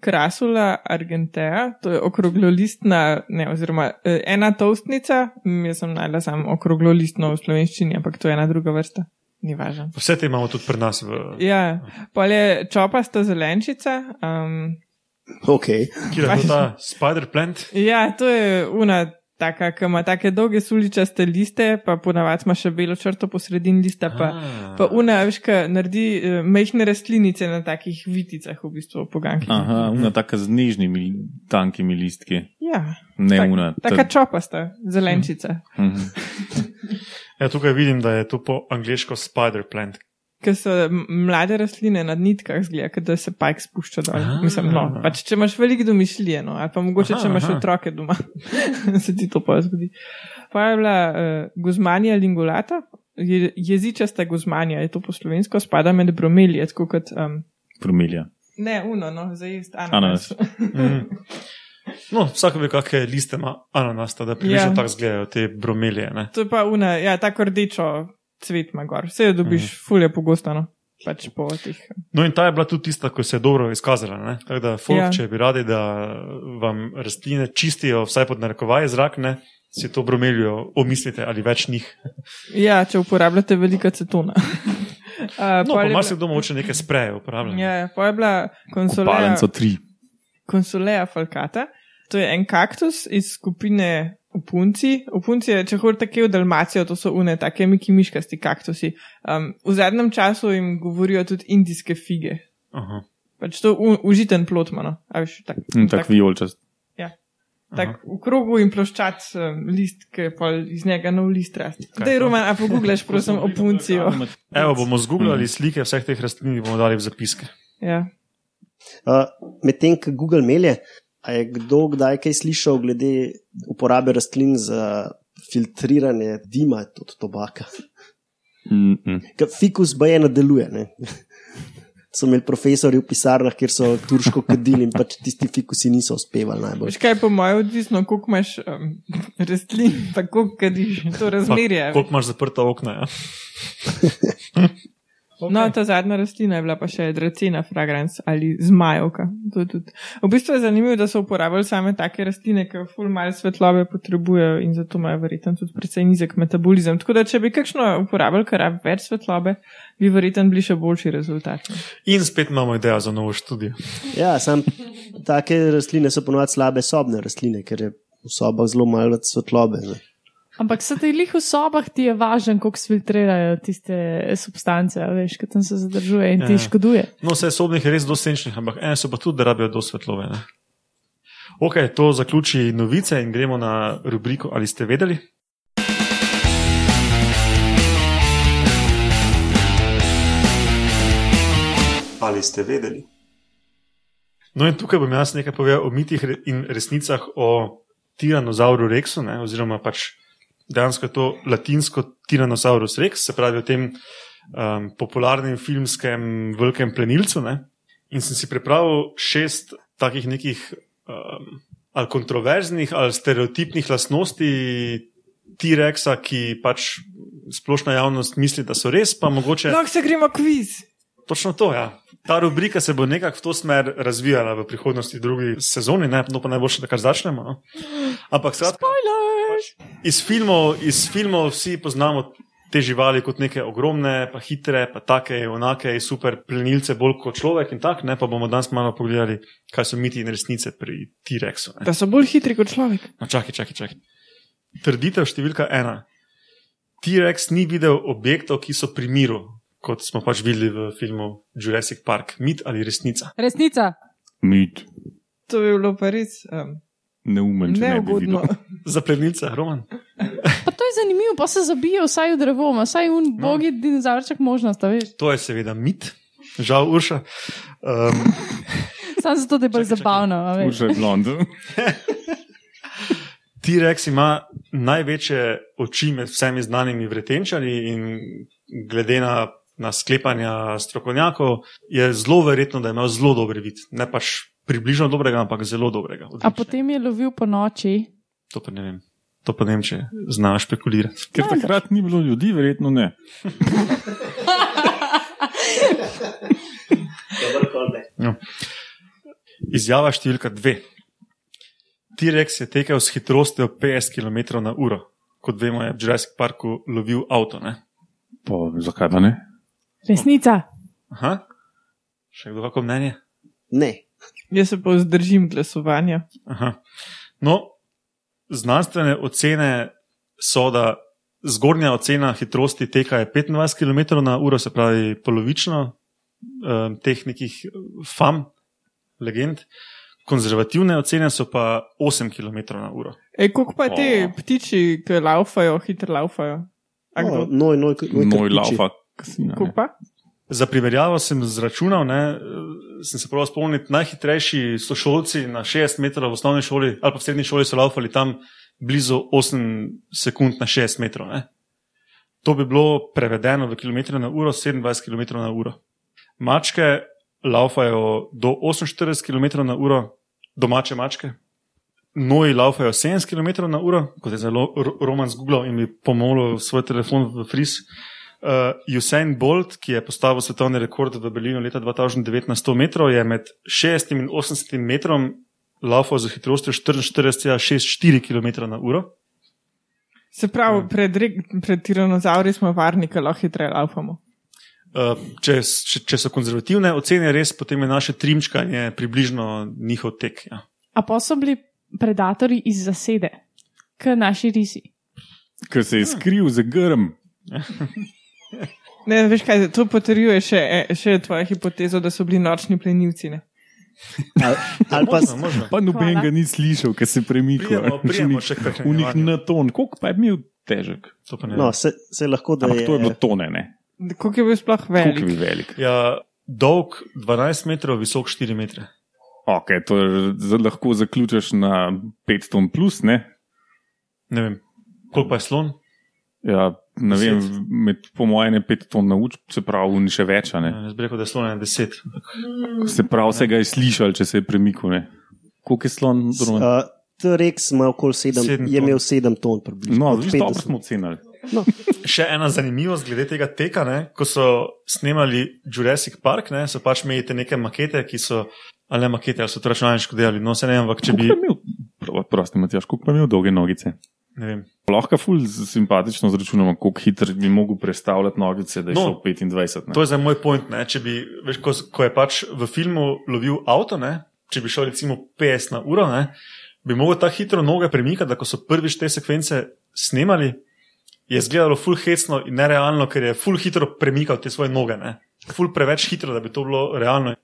[SPEAKER 3] krasula argentea, to je okroglolistna, ne, oziroma eh, ena toastnica, mm, jaz sem najla samo okroglolistno v slovenščini, ampak to je ena druga vrsta. Ni važno.
[SPEAKER 2] Vse te imamo tudi pri nas. V,
[SPEAKER 3] Ja, pa je čopasta zelenčica. Um,
[SPEAKER 4] okay.
[SPEAKER 2] kjer je to ta spider plant?
[SPEAKER 3] ja, to je una taka, ki ima take dolge suličaste liste, pa ponavadi ima še belo črto po sredini lista, pa,
[SPEAKER 2] Ah.
[SPEAKER 3] pa una, veš, ki naredi uh, mehne rastlinice na takih viticah, v bistvu poganki.
[SPEAKER 5] Aha, una taka z nežnimi, tankimi listki.
[SPEAKER 3] Ja,
[SPEAKER 5] Ne
[SPEAKER 3] Tak-
[SPEAKER 5] una.
[SPEAKER 3] taka čopasta zelenčica.
[SPEAKER 5] Mhm.
[SPEAKER 2] Ja, tukaj vidim, da je to po angliško spider plant.
[SPEAKER 3] Ker so mlade rastline na nitkah, zgleda, da se pajk spušča dol.
[SPEAKER 2] Ah.
[SPEAKER 3] Mislim, no, pač če imaš veliko domišljije, no, ali pa mogoče,
[SPEAKER 2] Aha,
[SPEAKER 3] če imaš
[SPEAKER 2] aha.
[SPEAKER 3] otroke doma, se ti to pa zgodi. Pa je bila uh, guzmanija lingulata, je, jezičasta guzmanija, je to po slovensko, spada med bromelije, tako kot. Um,
[SPEAKER 5] Promilja.
[SPEAKER 3] ne, uno, no, za jesti
[SPEAKER 5] Ananas.
[SPEAKER 3] ananas.
[SPEAKER 2] Mm. No, vsak ve, kakšne liste ima ananas, da približno
[SPEAKER 3] Ja.
[SPEAKER 2] tako izgledajo te bromelije. Ne?
[SPEAKER 3] to je pa una, ja, tako rdečo cvet ima gor. Vse jo dobiš,
[SPEAKER 2] Mhm.
[SPEAKER 3] fulje pogosto, no. Pač po teh.
[SPEAKER 2] No, in ta je bila tudi tista, ki se je dobro izkazala. Ne? Tako da, folk,
[SPEAKER 3] Ja.
[SPEAKER 2] ja. če bi radi, da vam rastline čistijo, vsaj pod narekovaj zrak, ne, si to bromelijo, omislite ali več njih.
[SPEAKER 3] Ja, če uporabljate veliko acetona. Uh,
[SPEAKER 2] No, pa marsikdo moče neke spreje uporablja.
[SPEAKER 3] bila- Ja, pa je bila konsoleja,
[SPEAKER 5] Palenco tri.
[SPEAKER 3] konsoleja falcata. To je en kaktus iz skupine opunci. Opunci, je, če hodite kje v Dalmacijo, to so une, take miki miškasti kaktusi. Um, v zadnjem času jim govorijo tudi indijske fige.
[SPEAKER 2] Aha.
[SPEAKER 3] Pač to u, užiten plot ima. no. A veš, tak,
[SPEAKER 5] In tak vijolčast.
[SPEAKER 3] tak v krogu in ploščat um, list, ki je pol iz njega nov list rasti. Daj, Roman, a poguglaš, prosim, opuncijo.
[SPEAKER 2] Evo, bomo zgooglali slike vseh teh rastlin in bomo dali v zapiske.
[SPEAKER 3] Ja.
[SPEAKER 4] Uh, Medtem, ko Google melje, a je kdo kdaj kaj slišal glede uporabe rastlin za filtriranje dima od tobaka?
[SPEAKER 5] Mm -mm.
[SPEAKER 4] Ker fikus baje nadaljuje. Ne? So imeli profesori v pisarnah, kjer so turško kadili in pač tisti fikusi niso uspevali najbolj.
[SPEAKER 3] Veš kaj, po mojem, odvisno, koliko imaš um, rastlin, pa koliko kadiš, to razmerje.
[SPEAKER 2] Pa, koliko imaš zaprta okna? Ja?
[SPEAKER 3] Okay. No, ta zadnja rastlina je bila pa še dracena fragrance ali zmajovka. To je tudi. V bistvu je zanimivo, da so uporabljali same take rastline, ki ful malo svetlobe potrebujejo in zato imajo verjetno tudi precej nizek metabolizem. Tako da, če bi kakšno uporabljali, kar rabi več svetlobe, bi verjetno bili še boljši rezultati.
[SPEAKER 2] In spet imamo idejo za novo študijo.
[SPEAKER 4] Ja, sam take rastline so ponovadi slabe sobne rastline, ker je v sobah zelo malo svetlobe. Ne?
[SPEAKER 1] Ampak se ti lih v sobah ti je važen, koliko filtrirajo tiste substance, a veš, ki tam se zadržuje in ti
[SPEAKER 2] Ja.
[SPEAKER 1] škoduje.
[SPEAKER 2] No, vse sobnih je res dosenčnih, ampak ene so pa tudi, da rabijo do svetlove. Ne? Ok, to zaključi novice in gremo na rubriko Ali ste vedeli? Ali ste vedeli? No, in tukaj bom jaz nekaj povedal o mitih in resnicah o tiranozauru Rexu, ne, oziroma pač dejansko to latinsko Tyrannosaurus Rex, se pravi o tem um, popularnem filmskem velikem plenilcu. Ne. In sem si pripravil šest takih nekih um, ali kontroverznih ali stereotipnih lastnosti T-Rexa, ki pač splošna javnost misli, da so res, pa mogoče.
[SPEAKER 3] Lahko se gremo kviz.
[SPEAKER 2] Točno to, ja. Ta rubrika se bo nekako v to smer razvijala v prihodnosti, drugi sezoni, ne, no pa najboljše, da kar začnemo. No. Ampak, skratka, iz filmov, iz filmov vsi poznamo te živali kot neke ogromne, pa hitre, pa take, onake, super plenilce, bolj kot človek in tako, ne, pa bomo danes malo pogledali, kaj so miti in resnice pri T-Rexu.
[SPEAKER 3] Da so bolj hitri kot človek.
[SPEAKER 2] No, čakaj, čakaj, čakaj. Trditev številka ena. T-Rex ni videl objektov, ki so pri miru, kot smo pač videli v filmu Jurassic Park. Mit ali resnica?
[SPEAKER 1] Resnica.
[SPEAKER 5] Mit.
[SPEAKER 3] To bi bilo pa res um,
[SPEAKER 5] Neumen, če ne bi
[SPEAKER 3] neugodno.
[SPEAKER 5] videl.
[SPEAKER 2] Za plenilce, Roman.
[SPEAKER 1] Pa to je zanimivo, pa se zabijo vsaj v drevo, vsaj un
[SPEAKER 2] No.
[SPEAKER 1] bogi dinozavrček možnost.
[SPEAKER 2] To je seveda mit, žal Urša. Um,
[SPEAKER 1] Sam zato, da je bolj zabavno, a veš.
[SPEAKER 5] Už je blond.
[SPEAKER 2] T-Rex ima največje oči med vsemi znanimi vretenčarji in glede na, na sklepanja strokovnjakov je zelo verjetno, da je imel zelo dober vid. Ne pač približno dobrega, ampak zelo dobrega.
[SPEAKER 1] A
[SPEAKER 2] odličnega.
[SPEAKER 1] potem je lovil po noči.
[SPEAKER 2] To pa ne vem. To pa ne vem, če znaš špekulirati.
[SPEAKER 5] Ker takrat ni bilo ljudi, verjetno ne.
[SPEAKER 2] No. Izjava številka dve. T-Rex je tekel s hitrostjo 50 km na uro. Kot vemo, je v Jurassic Parku lovil avto. Ne?
[SPEAKER 5] Pa, zakaj pa ne?
[SPEAKER 1] Resnica.
[SPEAKER 2] Aha. Še kdo kako mnenje?
[SPEAKER 4] Ne.
[SPEAKER 3] Jaz se pa vzdržim glasovanja.
[SPEAKER 2] Aha. No, znanstvene ocene so, da zgornja ocena hitrosti teka je 25 km na uro, se pravi polovično um, teh nekih fam, legend. Konzervativne ocene so pa 8 km na uro.
[SPEAKER 3] Ej, koliko pa te
[SPEAKER 5] O.
[SPEAKER 3] ptiči, ki laufajo, hitro laufajo?
[SPEAKER 4] No,
[SPEAKER 3] kdo?
[SPEAKER 4] noj, noj, noj,
[SPEAKER 5] Moj laufa, kasina.
[SPEAKER 3] Koliko pa?
[SPEAKER 2] Za primerjavo sem zračunal, ne, sem se prav spomnil, najhitrejši sošolci na 60 metrov v osnovni šoli ali pa v srednji šoli so laufali tam blizu 8 sekund na 60 metrov. Ne. To bi bilo prevedeno v km na uro, 27 km na uro. Mačke laufajo do 48 km na uro, domače mačke. Noji laufajo 70 km na uro, kot je zelo ro- Roman zgooglal in mi pomolil svoj telefon v fris. Uh, Usain Bolt, ki je postavil svetovni rekord v Berlinu leta 2009 na 100 metrov, je med 60 in 80 metrom laufal z hitrostjo 44,64 km na uro.
[SPEAKER 3] Se pravi, pred, re- pred tiranozauri smo varni, ker lahko hitreje laufamo.
[SPEAKER 2] Uh, če, če, če so konzervativne ocene, res potem je naše trimčkanje približno njihov tek. Ja.
[SPEAKER 1] A pa so bili predatori iz zasede, kot naši risi.
[SPEAKER 5] Ker se je skril za grm.
[SPEAKER 3] Ne, veš kaj, to potrjuje še, še tvojo hipotezo, da so bili nočni plenilci. Ne?
[SPEAKER 4] Ali, ali pa
[SPEAKER 2] Možno, možno.
[SPEAKER 5] Pa noben ga ni slišal, ker se premika. V njih na ton, koliko pa je bil težek.
[SPEAKER 2] To pa ne
[SPEAKER 4] no, se, se lahko da
[SPEAKER 5] Ampak
[SPEAKER 4] je.
[SPEAKER 5] to je bilo tone, ne?
[SPEAKER 3] Koliko je bil sploh velik?
[SPEAKER 5] bil velik?
[SPEAKER 2] Ja, dolg 12 metrov, visok 4 metre.
[SPEAKER 5] Ok, to lahko zaključiš na 5 ton plus, ne?
[SPEAKER 2] Ne vem, koliko pa je slon.
[SPEAKER 5] Ja, ne vem,
[SPEAKER 2] Deset.
[SPEAKER 5] med, po mojem je 5 ton nauč, se pravi, ni še več, a ne?
[SPEAKER 2] Jaz bi rekel, da je slon 10.
[SPEAKER 5] Se pravi, se ga je slišal, če se je premikal, ne? Koliko je slon?
[SPEAKER 4] Uh, T-Rex ima okoli 7,
[SPEAKER 2] Sedem
[SPEAKER 4] je imel 7 ton, približno.
[SPEAKER 5] No, viš, dobro
[SPEAKER 4] 50.
[SPEAKER 5] smo ocenili.
[SPEAKER 2] Še ena zanimivost glede tega teka, ne? ko so snemali Jurassic Park, ne? so pač imeli te neke makete, ki so, ali ne makete, ali so to računalniško delali. No, se ne vem, ampak če bi,
[SPEAKER 5] imel, prosti Matjaš, koliko pa imel dolge nogice?
[SPEAKER 2] ne vem,
[SPEAKER 5] Lahko ful simpatično zračunamo, koliko hitro bi mogel predstavljati nogice, da je
[SPEAKER 2] No,
[SPEAKER 5] šel 25. Ne?
[SPEAKER 2] to je za moj point. Ne? Če bi, veš, ko, ko je pač v filmu lovil avto, ne? če bi šel recimo 50 na uro, ne? bi mogel ta hitro noge premikati, da ko so prvič te sekvence snemali, je izgledalo full hecno in nerealno, ker je full hitro premikal te svoje noge. Ne? Ful preveč hitro, da bi to bilo realno.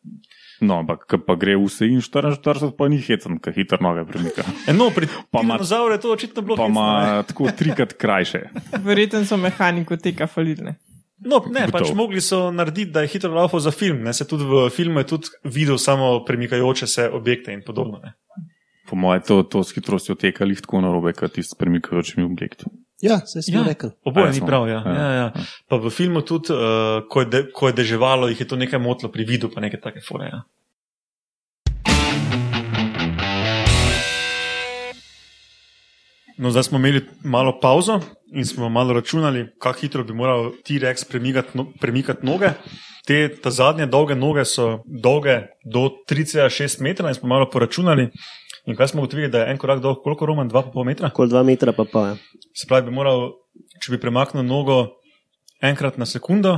[SPEAKER 5] No, ampak ko pa gre vse in 44, pa ni hecen, ker hitro noge premika.
[SPEAKER 2] Eno, pri
[SPEAKER 5] Pa
[SPEAKER 2] dinozauru je to očitno bilo
[SPEAKER 5] Pa
[SPEAKER 2] hecno, ne.
[SPEAKER 5] ima tako trikrat krajše.
[SPEAKER 3] Verjetno so mehaniko teka falilne.
[SPEAKER 2] No, ne, pač
[SPEAKER 5] Gotovo.
[SPEAKER 2] mogli so narediti, da je hitro laufal za film. Ne, se tudi v filmu je tudi videl samo premikajoče se objekte in podobno. Ne.
[SPEAKER 5] Po mojem, to, to s hitrostjo teka lih tako narobe, kot tisti s premikajočimi objekti.
[SPEAKER 4] Ja, se smo
[SPEAKER 2] Ja.
[SPEAKER 4] rekli.
[SPEAKER 2] Oboje
[SPEAKER 5] Ja,
[SPEAKER 2] ni prav. Ja.
[SPEAKER 5] Ja.
[SPEAKER 2] Ja, ja. Pa v filmu tudi, uh, ko, je de, ko je deževalo, jih je to nekaj motilo pri vidu, pa neke take fore. Ja. No, zdaj smo imeli malo pauzo in smo malo računali, kako hitro bi moral T-Rex premikati, no, premikati noge. Te ta zadnje dolge noge so dolge do 3,6 metra in smo malo poračunali. In kaj smo ugotovili, da je en korak dolg, koliko roman, 2,5 metra?
[SPEAKER 4] Okoli 2 metra pa pa. Ja.
[SPEAKER 2] Se pravi, bi moral, če bi premaknil nogo enkrat na sekundo,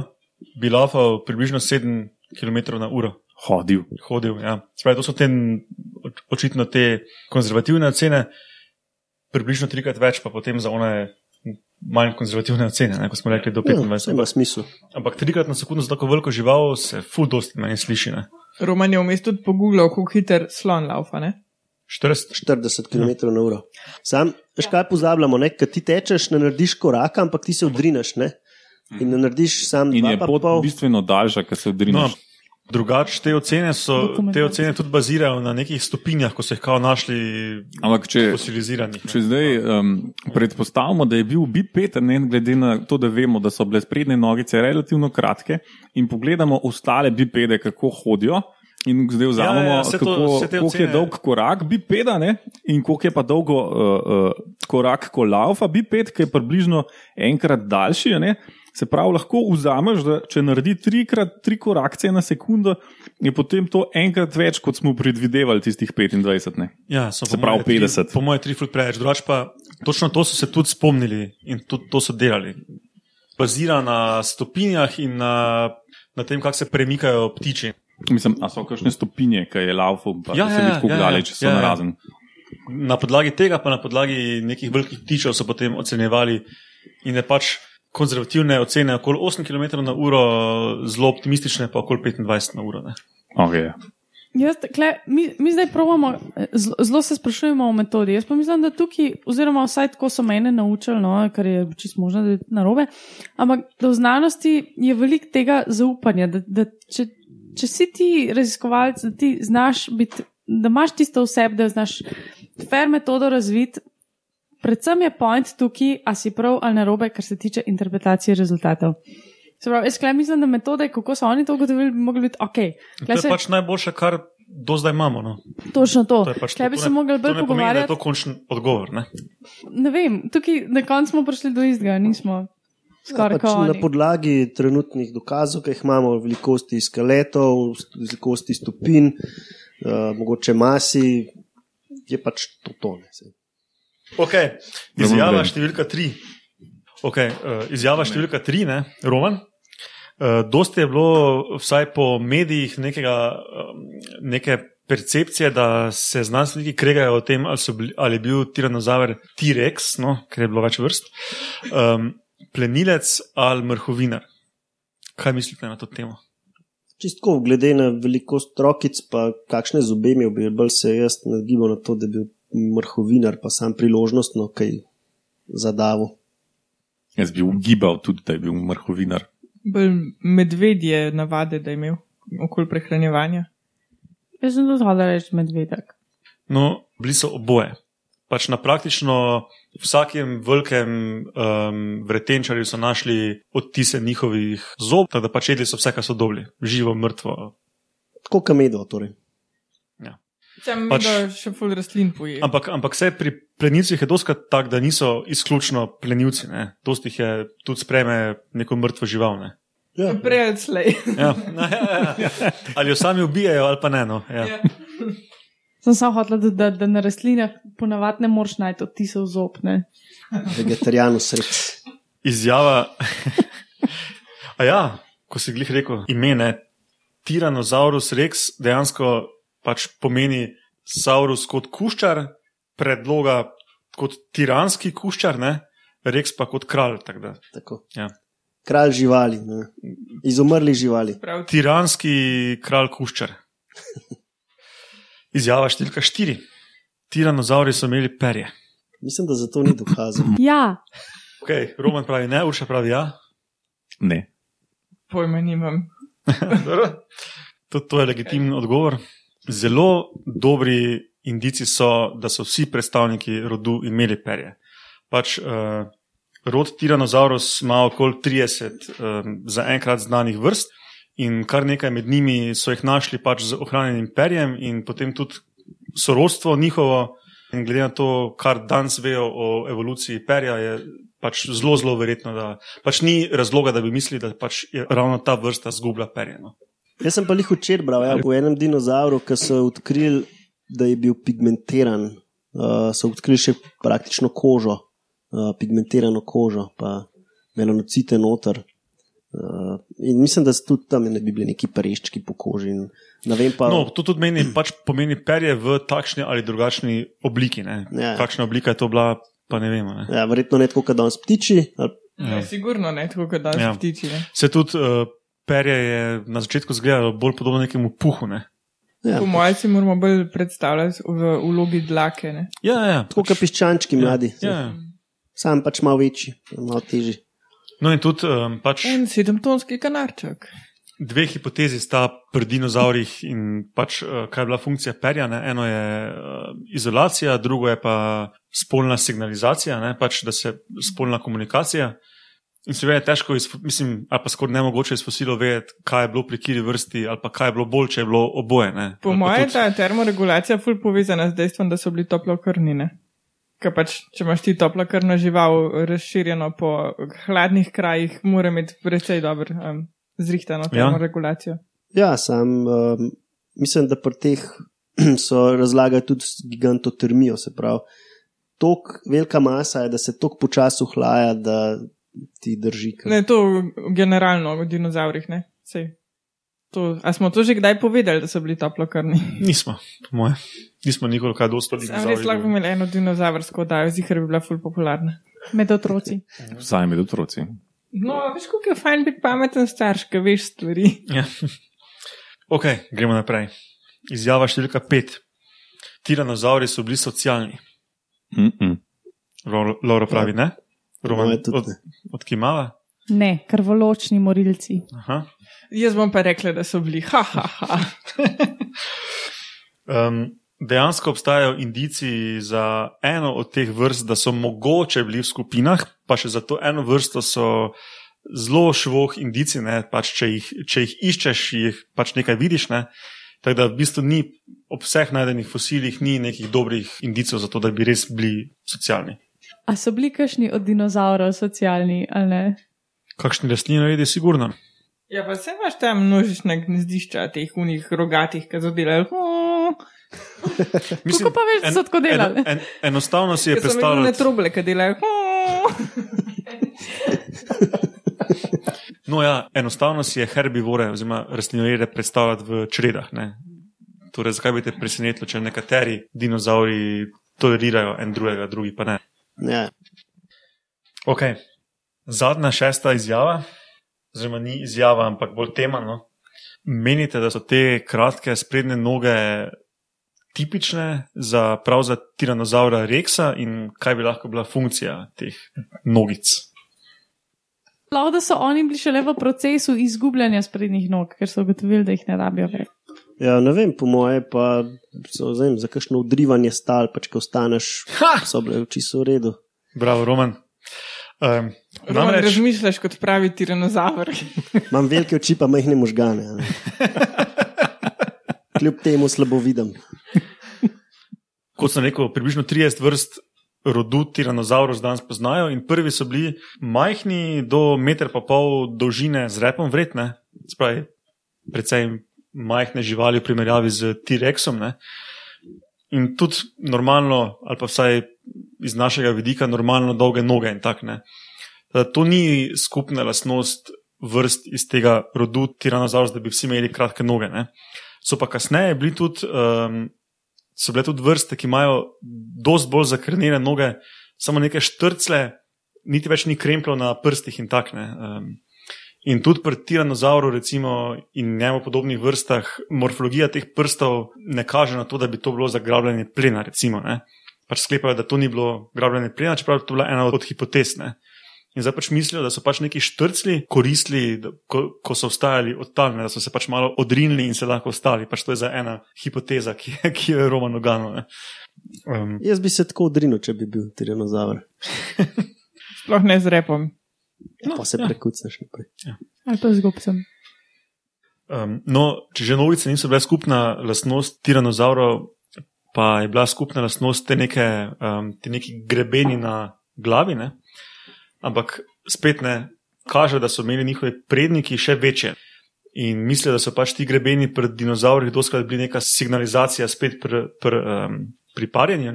[SPEAKER 2] bi laufal približno 7 km na uro.
[SPEAKER 5] Hodil.
[SPEAKER 2] Hodil, ja. Se pravi, to so te očitno te konzervativne ocene, približno trikrat več, pa potem za one manj konzervativne ocene, ne, kot smo rekli, do
[SPEAKER 4] Ja,
[SPEAKER 2] 25.
[SPEAKER 4] saj ima smisel.
[SPEAKER 2] Ampak trikrat na sekundo za tako veliko žival se ful dosti meni sliši. Ne.
[SPEAKER 3] Roman je vmes tudi pogooglal, kako hiter slon laufa. Ne?
[SPEAKER 2] 40.
[SPEAKER 4] 40 km na uro. Sam, veš kaj pozabljamo, ne? Kad ti tečeš, ne narediš koraka, ampak ti se odrineš, ne? In ne narediš sam
[SPEAKER 5] In
[SPEAKER 4] dva
[SPEAKER 5] je pot
[SPEAKER 4] pol.
[SPEAKER 5] bistveno daljša, ker se
[SPEAKER 2] No,
[SPEAKER 5] odrineš.
[SPEAKER 2] drugače te ocene, so, te ocene tudi bazirajo na nekih stopinjah, ko so jih kao našli
[SPEAKER 5] Ampak če,
[SPEAKER 2] fosiliziranih. ne.
[SPEAKER 5] če zdaj um, predpostavimo, da je bil bit Peter, ne glede na to, da vemo, da so bile sprednje nogice relativno kratke, in pogledamo ostale bipede, kako hodijo. In zdaj vzamemo,
[SPEAKER 2] Ja, ja,
[SPEAKER 5] ja,
[SPEAKER 2] to-
[SPEAKER 5] kako,
[SPEAKER 2] te
[SPEAKER 5] koliko je
[SPEAKER 2] ocene-
[SPEAKER 5] dolg korak bipeda ne? in koliko je pa dolgo uh, uh, korak, ko laufa biped, ki je približno enkrat daljši. a Ne? Se pravi, lahko vzameš, da če naredi trikrat tri korakce na sekundo, je potem to enkrat več, kot smo predvidevali tistih 25. Ne?
[SPEAKER 2] Ja, so
[SPEAKER 5] Se pravi
[SPEAKER 2] moje tri-
[SPEAKER 5] 50.
[SPEAKER 2] Po mojem, tri ful preveč. Drugač pa točno to so se tudi spomnili in tudi to so delali. Bazira na stopinjah in na, na tem, kako se premikajo ptiči.
[SPEAKER 5] Mislim, a so kakšne stopinje, ki je laufal, pa
[SPEAKER 2] Ja,
[SPEAKER 5] ja,
[SPEAKER 2] ja,
[SPEAKER 5] se
[SPEAKER 2] ja,
[SPEAKER 5] vidi, kako
[SPEAKER 2] ja, ja.
[SPEAKER 5] daleč so
[SPEAKER 2] Ja, ja.
[SPEAKER 5] narazen.
[SPEAKER 2] Na podlagi tega, pa na podlagi nekih velikih ptičev so potem ocenjevali in je pač konzervativne ocene okoli 8 km na uro, zelo optimistične pa okoli 25 na uro. Ne.
[SPEAKER 5] Okay.
[SPEAKER 1] Jaz, kle, mi, mi zdaj pravimo, zelo se sprašujemo o metodi. Jaz pa mislim, da tukaj, oziroma vsaj tako so mene naučili, no, kar je čisto možno, da je narobe, ampak da v znanosti je veliko tega zaupanja, da, da če, če si ti raziskovalec, da ti znaš biti, da imaš tisto vseb, da znaš fair metodo razviti. Predvsem je point tukaj, a si prav ali narobe, kar se tiče interpretacije rezultatov. Se pravi, jaz sklep mislim, da metode, kako so oni to ugotovili, bi mogli biti ok.
[SPEAKER 2] In To je pač najboljše, kar do zdaj imamo. No.
[SPEAKER 1] Točno to.
[SPEAKER 2] To pač to,
[SPEAKER 1] bi
[SPEAKER 2] to
[SPEAKER 1] se mogli
[SPEAKER 2] to
[SPEAKER 1] bolj
[SPEAKER 2] pomeni, da je
[SPEAKER 1] pogovarjati.
[SPEAKER 2] to končni odgovor. Ne.
[SPEAKER 1] Ne vem, tukaj na koncu smo prišli do istega, nismo skoraj
[SPEAKER 4] pač na podlagi trenutnih dokazov, ki jih imamo, velikosti skeletov, velikosti stopinj, uh, mogoče masi, je pač to tone.
[SPEAKER 2] Okay. Izjava številka tri. Okay, uh, izjava številka tri, ne, Roman. Uh, dosti je bilo, vsaj po medijih, nekega, um, neke percepcije, da se znanstveniki kregajo o tem, ali, so bili, ali je bil tiranozaver T-Rex, no, ker je bilo več vrst, um, plenilec ali mrhovinar. Kaj mislite na to temo?
[SPEAKER 4] Čistko, glede na velikost rokic, pa kakšne zobe imel, bi bolj se jaz nagibal na to, da bi bil mrhovinar, pa sam priložnostno kaj zadavo.
[SPEAKER 5] Jaz bi ugibal tudi, da je bil mrhovinar.
[SPEAKER 3] Bolj medvedje navade, da je imel okoli prehranjevanja.
[SPEAKER 1] Jaz sem tudi hodila reči medvedek.
[SPEAKER 2] No, bili so oboje. Pač na praktično vsakem velikem um, vretenčarju so našli odtise njihovih zob, tako da pač jedli so vse, kar so dobili, živo, mrtvo.
[SPEAKER 4] Tako kamedo, torej.
[SPEAKER 3] Tam
[SPEAKER 2] Pač-
[SPEAKER 3] pač, še ful rastlin poje.
[SPEAKER 2] Ampak, ampak vse pri plenilcih je doskrat tako, da niso izključno plenilci. Ne? Dosti jih je tudi spreme neko mrtvo žival. Ne?
[SPEAKER 4] Ja,
[SPEAKER 3] Prej ali slej.
[SPEAKER 2] Ja. Ja, ja, ja. Ali jo sami ubijajo, ali pa ne. No? Ja.
[SPEAKER 3] Ja.
[SPEAKER 1] Sem samo hotela, da, da, da na rastlinah ponavadi ne moreš najti odtisov zob. Ne?
[SPEAKER 4] vegetarijanov sred.
[SPEAKER 2] Izjava. A ja, ko si glih rekel imene, Tyrannosaurus rex dejansko pač pomeni Saurus kot kuščar, predloga kot tiranski kuščar, ne? Rex pa kot kralj. tako da.
[SPEAKER 4] Tako.
[SPEAKER 2] Ja.
[SPEAKER 4] Kralj živali, ne. izumrli živali.
[SPEAKER 3] Prav,
[SPEAKER 2] Tiranski kralj kuščar. Izjava številka štiri. Tiranozauri so imeli perje.
[SPEAKER 4] Mislim, da zato ni dokazano.
[SPEAKER 1] Ja,
[SPEAKER 2] Okay, Roman pravi ne, Urša pravi ja.
[SPEAKER 5] Ne.
[SPEAKER 3] pojma nimam.
[SPEAKER 2] Dobro. To, to je legitimen odgovor. Zelo dobri indici so, da so vsi predstavniki rodu imeli perje. Pač, uh, rod Tyrannosaurus ima okoli 30 um, zaenkrat znanih vrst, in kar nekaj med njimi so jih našli pač z ohranjenim perjem, in potem tudi sorodstvo njihovo. In glede na to, kar danes vejo o evoluciji perja, je pač zelo, zelo verjetno, da pač ni razloga, da bi mislili, da pač je ravno ta vrsta zgubila perje. No.
[SPEAKER 4] Jaz sem pa jih včeraj bral ja, o enem dinozauru, ki so odkrili, da je bil pigmentiran. Uh, so odkrili še praktično kožo, uh, pigmentirano kožo, pa melanocite noter. Uh, in mislim, da tudi tam ne bi bili neki pereščki po koži. In, ne vem pa,
[SPEAKER 2] No, to tudi meni, pač pomeni perje v takšni ali drugačni obliki. Ne?
[SPEAKER 4] Ja.
[SPEAKER 2] Kakšna oblika je to bila, pa ne vemo. Ne?
[SPEAKER 4] ja, verjetno ne tako, kot danes ptiči. Ali,
[SPEAKER 3] Ja. Sigurno ne, tako kot danes
[SPEAKER 2] Ja.
[SPEAKER 3] ja. ptiči. Ne.
[SPEAKER 2] Se tudi uh, perje je na začetku izgledalo bolj podobno nekemu puhu. Ne?
[SPEAKER 4] ja,
[SPEAKER 3] Po mojem si moramo bolj predstavljati v vlogi dlake. Ne.
[SPEAKER 2] Ja, ja.
[SPEAKER 4] tako kot piščančki mladi.
[SPEAKER 2] Ja, ja.
[SPEAKER 4] Sam pač malo večji, malo težji.
[SPEAKER 2] No, in tudi um, pač
[SPEAKER 3] En sedemtonski kanarček.
[SPEAKER 2] dve hipotezi sta pri dinozaurih in pač uh, kaj je bila funkcija perja. Ne? Eno je uh, izolacija, drugo je pa spolna signalizacija, ne? pač da se spolna komunikacija. In seveda je težko, iz, mislim, ali pa skoraj nemogoče iz fosilov vedeti, kaj je bilo pri kiri vrsti, ali pa kaj je bilo bolj, če je bilo oboje. Ne?
[SPEAKER 3] Po mojem je
[SPEAKER 2] tudi-
[SPEAKER 3] ta termoregulacija ful povezana z dejstvom, da so bili toplokrvnine. Ker pač, če imaš ti toplokrvno žival razširjeno po hladnih krajih, mora imeti precej dobro um, zrihtano
[SPEAKER 2] Ja.
[SPEAKER 3] termoregulacijo.
[SPEAKER 4] Ja, sam um, mislim, da pri teh so razlagali tudi gigantotermijo, se pravi, tako velika masa je, da se tako počasi ohlaja, da ti drži. kar-
[SPEAKER 3] Ne, to generalno v dinozaurih, ne. Sej. To, a smo to že kdaj povedali, da so bili toplokrvni?
[SPEAKER 2] Nismo, po moje. Nismo nikoli kaj
[SPEAKER 3] Sam res lahko imeli eno dinozavrsko oddajo, zihar bi bila ful popularna.
[SPEAKER 1] med otroci.
[SPEAKER 5] Vsaj med otroci.
[SPEAKER 3] No, veš, kako je fajn biti pameten starš, ki veš stvari.
[SPEAKER 2] Ja. Ok, gremo naprej. Izjava številka pet. Tiranozauri so bili socialni.
[SPEAKER 5] Mm -mm.
[SPEAKER 2] Laura pravi ne. Roman,
[SPEAKER 4] Moje tudi
[SPEAKER 2] od,
[SPEAKER 4] ne.
[SPEAKER 2] odkimava.
[SPEAKER 1] Ne, krvoločni morilci.
[SPEAKER 2] Aha.
[SPEAKER 3] Jaz bom pa rekla, da so bili, ha, ha, ha.
[SPEAKER 2] Um, dejansko obstajajo indici za eno od teh vrst, da so mogoče bili v skupinah, pa še za to eno vrsto so zelo švoh indici. Ne, pač če, jih, če jih iščeš, jih pač nekaj vidiš. Ne. Tako da v bistvu ni ob vseh najdenih fosilih ni nekih dobrih indicov za to, da bi res bili socialni.
[SPEAKER 1] A so bili kakšni od dinozaurov socialni ali ne?
[SPEAKER 2] Kakšni rastline jedi, sigurno.
[SPEAKER 3] Ja, pa se imaš tam množična gnezdišča teh unih rogatih, ki so delali. "Hm",
[SPEAKER 1] Kako pa veš, da so tako delali?
[SPEAKER 2] En, en, enostavno si je predstavljati.
[SPEAKER 3] ne troble, ki delajo.
[SPEAKER 2] No, ja, enostavno si je herbivore oziroma rastlinojede predstavljati v čredah. Ne? Torej, zakaj bi te presenetilo, če nekateri dinozauri tolerirajo en drugega, drugi pa ne?
[SPEAKER 4] Ja.
[SPEAKER 2] Ok, zadnja šesta izjava, oziroma ni izjava, ampak bolj tema. No? Menite, da so te kratke sprednje noge tipične za prav za tiranozaura Rexa in kaj bi lahko bila funkcija teh nogic?
[SPEAKER 1] Lahko da so oni bili šele v procesu izgubljanja sprednjih nog, ker so ugotovili, da jih ne rabijo več.
[SPEAKER 4] ja, ne vem, po moje pa so vem, za kakšno udrivanje stal, pač ko ostaneš, so bile čisto v redu.
[SPEAKER 2] Bravo, Roman. Um,
[SPEAKER 3] Roman,
[SPEAKER 2] namreč,
[SPEAKER 3] razmišljaš kot pravi tiranozaur.
[SPEAKER 4] Imam velike oči, pa majhne možgane. Kljub temu slabo vidim.
[SPEAKER 2] kot sem rekel, približno 30 vrst rodu tiranozaurov danes poznajo in prvi so bili majhni do meter pa pol dolžine z repom vredne, spravi, precej majhne živali v primerjavi z T-Rexom. In tudi normalno, ali pa vsaj iz našega vidika, normalno dolge noge in tako. Teda To ni skupna lastnost vrst iz tega rodu tiranozaurus, da bi vsi imeli kratke noge. Ne? So pa kasneje bili tudi um, so bile tudi vrste, ki imajo dosti bolj zakrnjene noge, samo neke štrcle, niti več ni krempljev na prstih in tak. ne. Um, in tudi pri tiranozauru, recimo, in njemu podobnih vrstah, morfologija teh prstov ne kaže na to, da bi to bilo za grabljanje plena. Recimo, ne. pač sklepajo, da to ni bilo grabljanje plena, čeprav je to bila ena od hipotez. Ne. In zdaj pač mislijo, da so pač neki štrcli koristili, da, ko, ko so vstajali od ne, da so se pač malo odrinili in se lahko ostali. Pač to je za ena hipoteza, ki, je- ki jo je Roman Ogano. ne. Um,
[SPEAKER 4] Jaz bi se tako odrinil, če bi bil tiranozaur.
[SPEAKER 3] Sploh ne z repom.
[SPEAKER 4] No, pa se ja. prekucneš naprej.
[SPEAKER 1] Ali pa zgubcem.
[SPEAKER 2] um, no, če že novice niso bile skupna lastnost tiranozaurov, pa je bila skupna lastnost te neke, um, te neki grebeni na glavi, ne? Ampak spet ne kaže, da so imeli njihovi predniki še večje. In mislijo, da so pač ti grebeni pred dinozauri doskrat bili neka signalizacija spet pri, pri, um, pri parjenju.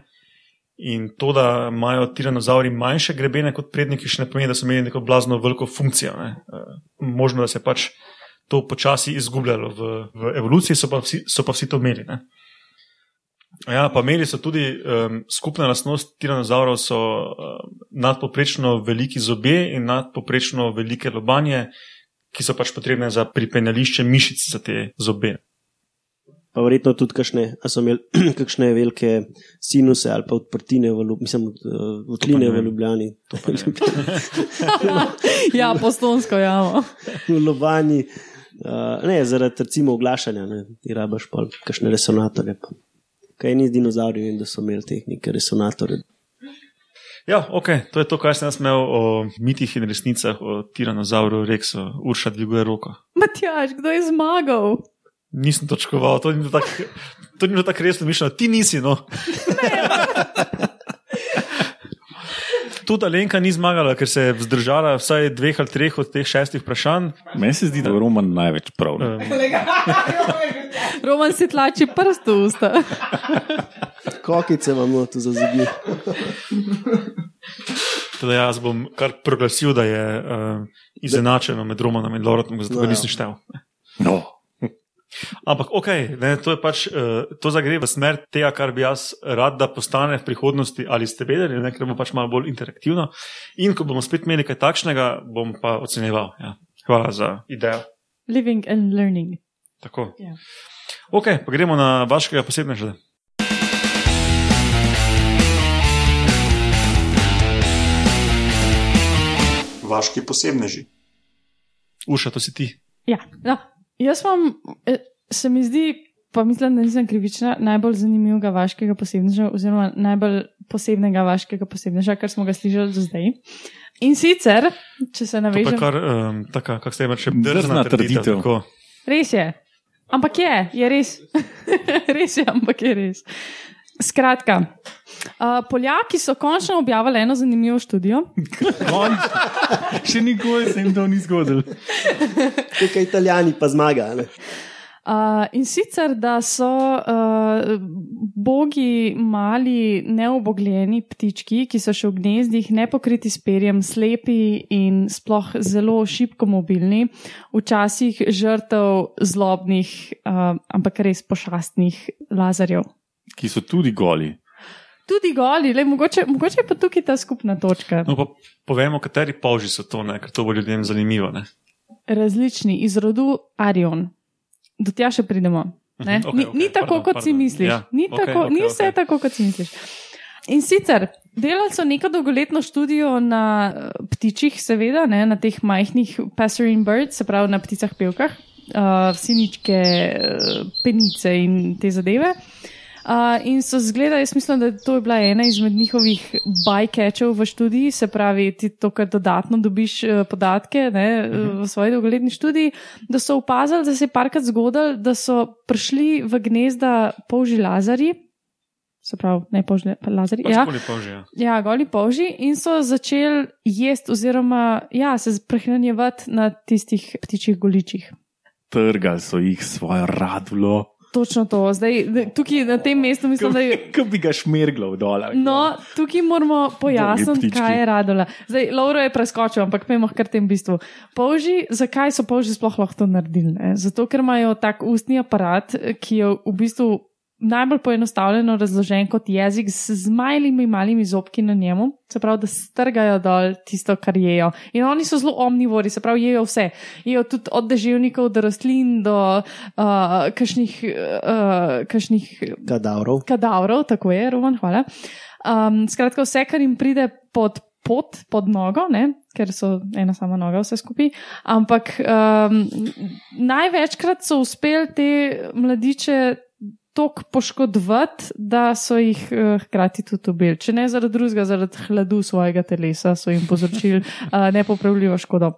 [SPEAKER 2] In to, da imajo tiranozauri manjše grebene kot predniki, še ne pomeni, da so imeli neko blazno veliko funkcijo. Ne. Uh, možno, da se je pač to počasi izgubljalo v, v evoluciji, so pa vsi, so pa vsi to imeli. Ne. Ja, pa imeli so tudi um, skupna lastnost tiranozaurov, so um, nadpoprečno veliki zobje in nadpoprečno velike lobanje, ki so pač potrebne za pripenjališče mišic za te zobe.
[SPEAKER 4] Pa verjetno tudi kakšne, a so imeli kakšne velike sinuse ali pa odprtine, v, Ljub- mislim, od- eh, odline
[SPEAKER 2] ne
[SPEAKER 4] v. Ljubljani.
[SPEAKER 1] ja, postonsko jamo.
[SPEAKER 4] v Ljubljani. Uh, ne, zaradi recimo oglašanja, ne, ti rabaš pa kakšne resonatorje. Pa. Kaj ni z dinozauri, vem, da so imeli te neke resonatorje.
[SPEAKER 2] Ja, ok, to je to, kar sem jaz imel o mitih in resnicah o tiranozauru Rexu. Urša dviguje roko.
[SPEAKER 1] Matjaž, kdo je zmagal?
[SPEAKER 2] Nisem točkoval, to ni bilo tako to ni bilo tako resno mišljeno, ti nisi. No. Tudi Alenka ni zmagala, ker se je vzdržala vsaj dveh ali treh od teh šestih vprašanj.
[SPEAKER 5] Meni se zdi, da je Roman največ prav.
[SPEAKER 2] Um,
[SPEAKER 1] Roman si tlači prst v usta.
[SPEAKER 4] Kokice imamo tu za zobi.
[SPEAKER 2] Teda jaz bom kar proglasil, da je uh, izenačeno med Romanom in Loretom, zato
[SPEAKER 4] No,
[SPEAKER 2] ga
[SPEAKER 4] ja.
[SPEAKER 2] nisem štel.
[SPEAKER 5] No.
[SPEAKER 2] Ampak, ok, ne, to je pač, uh, to zagre v smer tega, kar bi jaz rad, da postane v prihodnosti, ali ste vedeli, ne, ker bo pač malo bolj interaktivno. In ko bomo spet imeli kaj takšnega, bom pa ocenjeval. Ja. Hvala za idejo.
[SPEAKER 1] Living and learning.
[SPEAKER 2] Tako.
[SPEAKER 1] Ja.
[SPEAKER 2] Ok, pa gremo na vašega posebneža. Vaški posebneži. Uša, to si ti.
[SPEAKER 1] Ja, no. Jaz vam, eh, se mi zdi, pa mislim, da nisem krivična, najbolj zanimivega vaškega posebneža, oziroma najbolj posebnega vaškega posebneža, kar smo ga slišali do zdaj. In sicer, če se
[SPEAKER 2] To pa je
[SPEAKER 1] navežem,
[SPEAKER 2] kar, um, taka, kako ste reči,
[SPEAKER 5] Drzna
[SPEAKER 2] drzna trditev.
[SPEAKER 5] trditev.
[SPEAKER 1] res je. Ampak je, je res. res je, ampak je res. Skratka, uh, Poljaki so končno objavili eno zanimivo študijo.
[SPEAKER 5] Še nikoli se jim to ni zgodilo.
[SPEAKER 4] Tukaj italijani pa zmaga. Ne?
[SPEAKER 1] Uh, in sicer, da so uh, bogi mali, neobogljeni ptički, ki so še v gnezdih, nepokriti s perjem, slepi in sploh zelo šibko mobilni, včasih žrtev zlobnih, uh, ampak res pošastnih lazarjev.
[SPEAKER 5] Ki so tudi goli.
[SPEAKER 1] Tudi goli, le, mogoče, mogoče je pa tukaj ta skupna točka.
[SPEAKER 2] No, pa povemo, kateri polži so to, ne? ker to bo ljudem zanimivo. Ne?
[SPEAKER 1] Različni iz rodu Arion. Do tja še pridemo. Ne?
[SPEAKER 2] Mhm, okej,
[SPEAKER 1] ni,
[SPEAKER 2] okej,
[SPEAKER 1] ni tako,
[SPEAKER 2] pardon,
[SPEAKER 1] kot si
[SPEAKER 2] pardon.
[SPEAKER 1] misliš.
[SPEAKER 2] Ja,
[SPEAKER 1] Ni,
[SPEAKER 2] okej,
[SPEAKER 1] tako,
[SPEAKER 2] okej,
[SPEAKER 1] ni vse
[SPEAKER 2] okej.
[SPEAKER 1] tako, kot si misliš. In sicer delali so neko dolgoletno študijo na eh, ptičih, seveda, ne, na teh majhnih passerine birds, se pravi na pticah pevkah, uh, siničke, eh, penice in te zadeve. Uh, in so zgleda, jaz mislim, da to je bila ena izmed njihovih bycatchov v študiji, se pravi, ti to, kar dodatno dobiš uh, podatke ne, uh, v svoji dolgoletni študiji, da so opazili, da se je parkrat zgodilo, da so prišli v gnezda polži lazari, se pravi, ne polži lazari.
[SPEAKER 2] Pač
[SPEAKER 1] Ja.
[SPEAKER 2] koli polži, ja.
[SPEAKER 1] Ja, goli polži in so začeli jesti, oziroma ja, se prehranjevati na tistih ptičjih goličih.
[SPEAKER 5] Trgali so jih svojo radulo.
[SPEAKER 1] Točno to. Zdaj, da- tukaj na tem mestu mislim, da je.
[SPEAKER 5] Ko bi ga šmirglo v dol.
[SPEAKER 1] No, tukaj moramo pojasniti, kaj je radola. Zdaj, Lauro je preskočil, ampak pojmo kar tem bistvu. Polži, zakaj so polži sploh lahko to naredili? Ne? Zato, ker imajo tak ustni aparat, ki je v bistvu najbolj poenostavljeno razložen kot jezik z, z malimi, zobki na njemu, se pravi, da strgajo dol tisto, kar jejo. In oni so zelo omnivori, se pravi, jejo vse. Jejo tudi od deževnikov do rastlin, do uh, kakšnih, uh, kakšnih
[SPEAKER 4] Kadavrov.
[SPEAKER 1] kadavrov, tako je, Roman, hvala. Um, skratka, vse, kar jim pride pod pot, pod nogo, ne? ker so ena sama noga, vse skupaj. Ampak um, največkrat so uspeli te mladiče. Tok poškodovati, da so jih uh, hkrati tudi ubili. Če ne zaradi drugega, zaradi hladu svojega telesa, so jim povzročili uh, nepopravljivo škodo.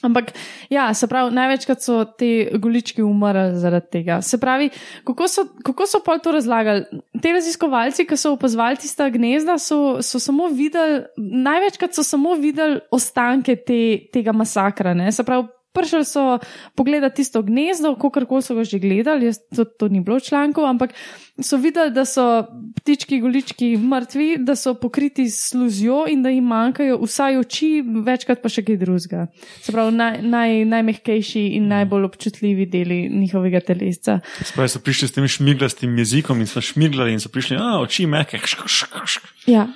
[SPEAKER 1] Ampak, ja, se pravi, največkrat so te golički umrli zaradi tega. Se pravi, kako so, kako so pol to razlagali? Te raziskovalci, ki so opazovali tista gnezda, so, so samo videli, največkrat so samo videli ostanke te, tega masakra. Ne? Se pravi, prišli so pogledati tisto gnezdo, kako so ga že gledali, jaz, to, to ni bilo v članku, ampak so videli, da so ptički, golički mrtvi, da so pokriti s sluzjo in da jim manjkajo vsaj oči, večkrat pa še kaj drugega. Se pravi, naj, naj, najmehkejši in najbolj občutljivi deli njihovega telesca.
[SPEAKER 2] Spravi so prišli s tem šmiglastim jezikom in so šmiglali in so prišli, a oči mehke. Šk, šk, šk.
[SPEAKER 1] Ja,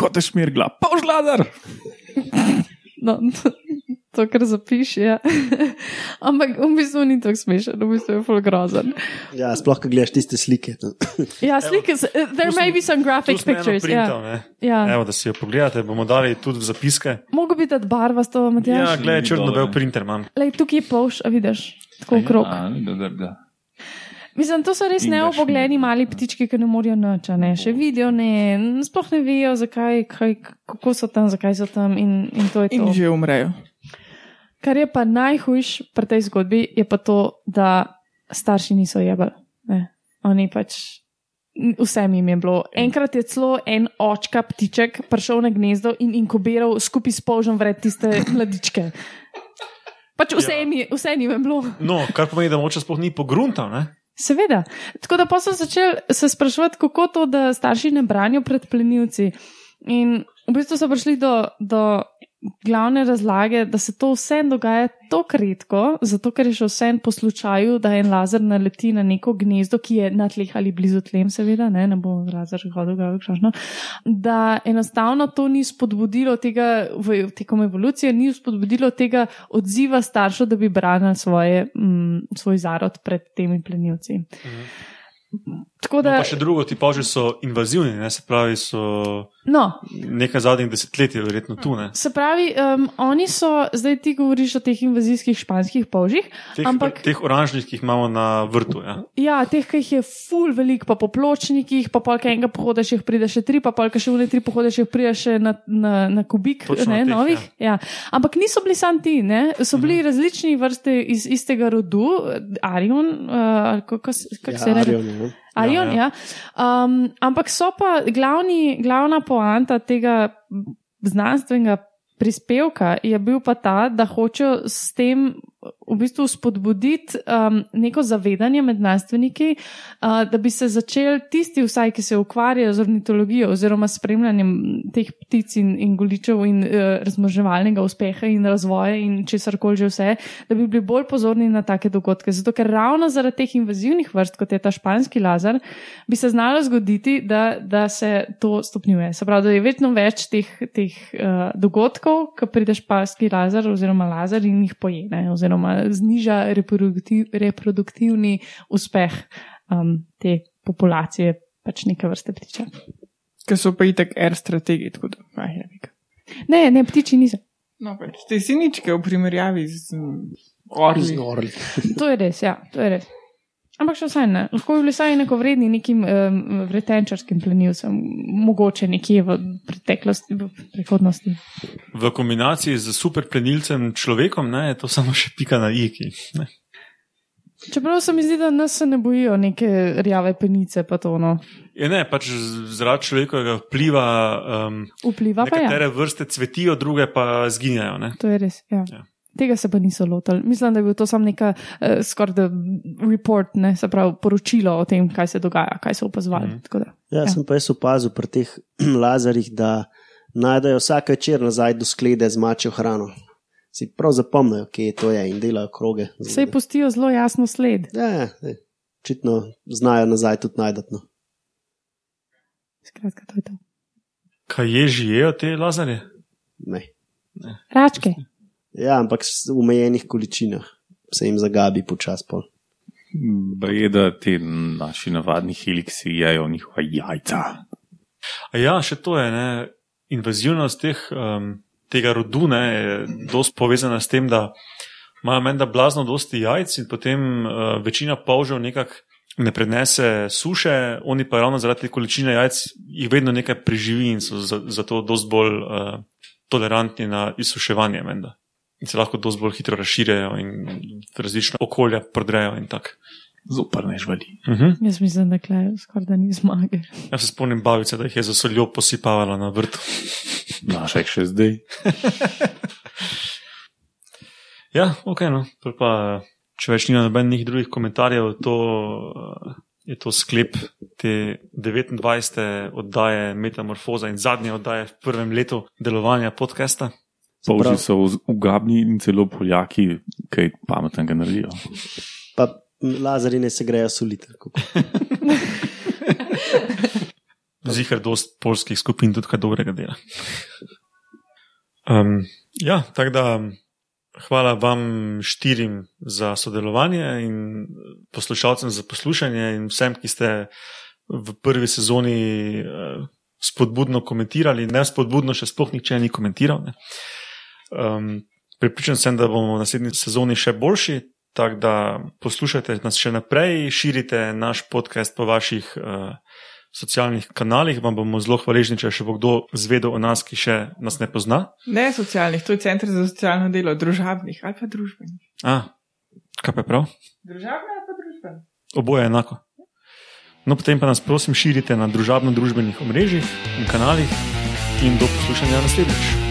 [SPEAKER 5] Kot je šmirgla, požladar.
[SPEAKER 1] no, to, kar zapiši. Ja. Ampak v bistvu ni tako smešen, v bistvu je full grozen.
[SPEAKER 4] Ja, sploh, ko gledaš tiste slike.
[SPEAKER 1] Ja, slike, uh, there may be some graphic pictures.
[SPEAKER 2] printal,
[SPEAKER 1] Ja.
[SPEAKER 2] ne.
[SPEAKER 1] Ja.
[SPEAKER 2] Evo, da si jo pogledate, bomo dali tudi v zapiske.
[SPEAKER 1] Mogo bi dati barva s to,
[SPEAKER 2] Ja, gledaj, črno-bel printer imam.
[SPEAKER 1] Lej, tukaj je polš, a vidiš, tako okrog.
[SPEAKER 5] Ja, ni da grga.
[SPEAKER 1] Mislim, to so res neobogljeni mali ptički, ki ne morejo nič, a ne, še vidijo, ne, sploh ne vejo, zakaj, kaj, kako so tam, zakaj so tam in, in to je to.
[SPEAKER 3] In že umrejo.
[SPEAKER 1] Kar je pa najhujš pri tej zgodbi, je pa to, da starši niso jebali. Ne. Oni pač. Vsem jim je bilo. Enkrat je celo en očka ptiček prišel na gnezdo in inkubiral skupaj s polžom vred tiste mladičke. Pač vse jim je, vse jim je bilo.
[SPEAKER 2] No, kar pomeni, da moče sploh ni pogruntal, ne?
[SPEAKER 1] Seveda. Tako da pa so začeli se spraševati, kako to, da starši ne branijo pred plenilci. In v bistvu so prišli do, do glavne razlage, da se to vse dogaja tako redko, zato ker je še vse po slučaju, da en lazer naleti na neko gnezdo, ki je na tleh ali blizu tlem, seveda, ne, ne bo lazer hodil, kakšno, da enostavno to ni spodbudilo tega, v, tekom evolucije, ni spodbudilo tega odziva staršev, da bi branili svoje, mm, svoj zarod pred temi plenilci. Tako
[SPEAKER 2] No,
[SPEAKER 1] da,
[SPEAKER 2] pa še drugo, ti polži so invazivni, ne? se pravi, so
[SPEAKER 1] no,
[SPEAKER 2] nekaj zadnjih desetletij verjetno tu. Ne?
[SPEAKER 1] se pravi, um, oni so, zdaj ti govoriš o teh invazijskih španskih polžih,
[SPEAKER 2] Teh,
[SPEAKER 1] ampak
[SPEAKER 2] teh oranžnih, ki jih imamo na vrtu. Ja.
[SPEAKER 1] Ja, teh, ki jih je ful velik, pa po pločnikih, pa polka enega pohoda še jih pride še tri, pa polka še vne tri pohoda še jih pride še na, na, na kubik
[SPEAKER 2] Točno
[SPEAKER 1] ne,
[SPEAKER 2] teh,
[SPEAKER 1] novih. Ja. Ampak niso bili sam ti, ne? so bili različni vrste iz istega rodu, Arion, uh, ali kako se kak se
[SPEAKER 4] Ja,
[SPEAKER 1] reče.
[SPEAKER 4] Arion, ja.
[SPEAKER 2] Ja.
[SPEAKER 1] ja. Um, ampak so pa glavni, glavna poanta tega znanstvenega prispevka je bil pa ta, da hočejo s tem v bistvu spodbuditi um, neko zavedanje med znanstveniki, uh, da bi se začeli tisti, vsaj, ki se ukvarjajo z ornitologijo oziroma spremljanjem teh ptic in, in goličev in uh, razmoževalnega uspeha in razvoja in česar koli že vse, da bi bili bolj pozorni na take dogodke. Zato, ker ravno zaradi teh invazivnih vrst, kot je ta španski lazar, bi se znalo zgoditi, da, da se to stopnjuje. Se pravi, da je vedno več teh, teh uh, dogodkov, ko pride španski lazar oziroma lazar in jih pojene oziroma zniža reproduktiv, reproduktivni uspeh um, te populacije, pač neke vrste ptiča.
[SPEAKER 3] Ker so pa itek air strategiji, tako da, aj, je nekaj.
[SPEAKER 1] Ne, ne, ptiči niso.
[SPEAKER 3] No, pač, te si ničke v primerjavi z mm, orli.
[SPEAKER 4] Orli.
[SPEAKER 1] To je res, ja, to je res. Ampak še vsaj ne. Lahko bi bili vsaj neko vredni nekim um, vretenčarskim plenilcem, mogoče nekje v preteklosti, v prihodnosti.
[SPEAKER 2] V kombinaciji z super plenilcem človekom ne, je to samo še pika na iki. Ne.
[SPEAKER 1] Čeprav se mi zdi, da nas se ne bojijo neke rjave penice, pa to no.
[SPEAKER 2] Je ne, pač z- zaradi človekovega vpliva um,
[SPEAKER 1] Vpliva pa ja.
[SPEAKER 2] nekatere vrste cvetijo, druge pa zginjajo. Ne.
[SPEAKER 1] To je res. Ja.
[SPEAKER 2] Ja.
[SPEAKER 1] Tega se pa niso lotili. Mislim, da je bil to samo neka uh, skoraj da report, ne, se pravi poročilo o tem, kaj se dogaja, kaj so opazovali. Mm.
[SPEAKER 4] Ja,
[SPEAKER 1] Ja.
[SPEAKER 4] sem pa jaz opazil pri teh lazarjih, da najdejo vsak večer nazaj do sklede z mačjo hrano. Si prav zapomnijo, kje to je in delajo kroge.
[SPEAKER 1] Vse pustijo zelo jasno sled.
[SPEAKER 4] Ja, ja, očitno znajo nazaj tudi najdati. No.
[SPEAKER 1] Skratka, to je to.
[SPEAKER 2] Kaj je žijejo te lazarje?
[SPEAKER 4] Ne.
[SPEAKER 1] Račke.
[SPEAKER 4] Ja, ampak v omejenih količinah se jim zagabi počas pol.
[SPEAKER 5] Je, da ti naši navadni heliksi jejo njihova jajca.
[SPEAKER 2] A ja, še to je. Ne. Invazivnost teh, um, tega rodu ne, je dosti povezana s tem, da imajo menda blazno dosti jajc in potem uh, večina polžev nekako ne prenese suše, oni pa ravno zaradi te količine jajc jih vedno nekaj preživi in so za- zato dosti bolj uh, tolerantni na izsuševanje menda. In se lahko dosti bolj hitro razširjajo in različna okolja prodrejo in tako.
[SPEAKER 5] Zoprne živali.
[SPEAKER 2] Uh -huh.
[SPEAKER 1] Jaz mislim, da klej skoraj da ni zmage.
[SPEAKER 2] Jaz se spomnim babice, da jih je za soljo posipavala na vrtu.
[SPEAKER 5] Naša jih še zdaj.
[SPEAKER 2] Ja, ok, no. Pa, če več ni nobenih drugih komentarjev, to eh, je to sklep te 29. oddaje Metamorfoza in zadnje oddaje v prvem letu delovanja podcasta.
[SPEAKER 5] Polži so uz- ugabni in celo poljaki, kaj pametnega naredijo.
[SPEAKER 4] Pa lazari ne se grejo soliter. kako.
[SPEAKER 2] Zihar dost polskih skupin tudi kaj dobrega dela. Um, ja, tako da hvala vam štirim za sodelovanje in poslušalcem za poslušanje in vsem, ki ste v prvi sezoni uh, spodbudno komentirali. Ne spodbudno, še sploh nihče ni komentiral. Ne. Um, Pripričan sem, da bomo v naslednji sezoni še boljši, tako da poslušajte nas še naprej, širite naš podcast po vaših uh, socialnih kanalih. Vam bomo zelo hvaležni, če še bo kdo zvedel o nas, ki še nas ne pozna.
[SPEAKER 3] Ne socialnih, to je center za socialno delo, družabnih ali pa družbenih.
[SPEAKER 2] A, kaj pa je prav?
[SPEAKER 3] Družabne ali pa družbene?
[SPEAKER 2] Oboje je enako. No, potem pa nas prosim širite na družabno-družbenih omrežjih in kanalih in do poslušanja naslednjič.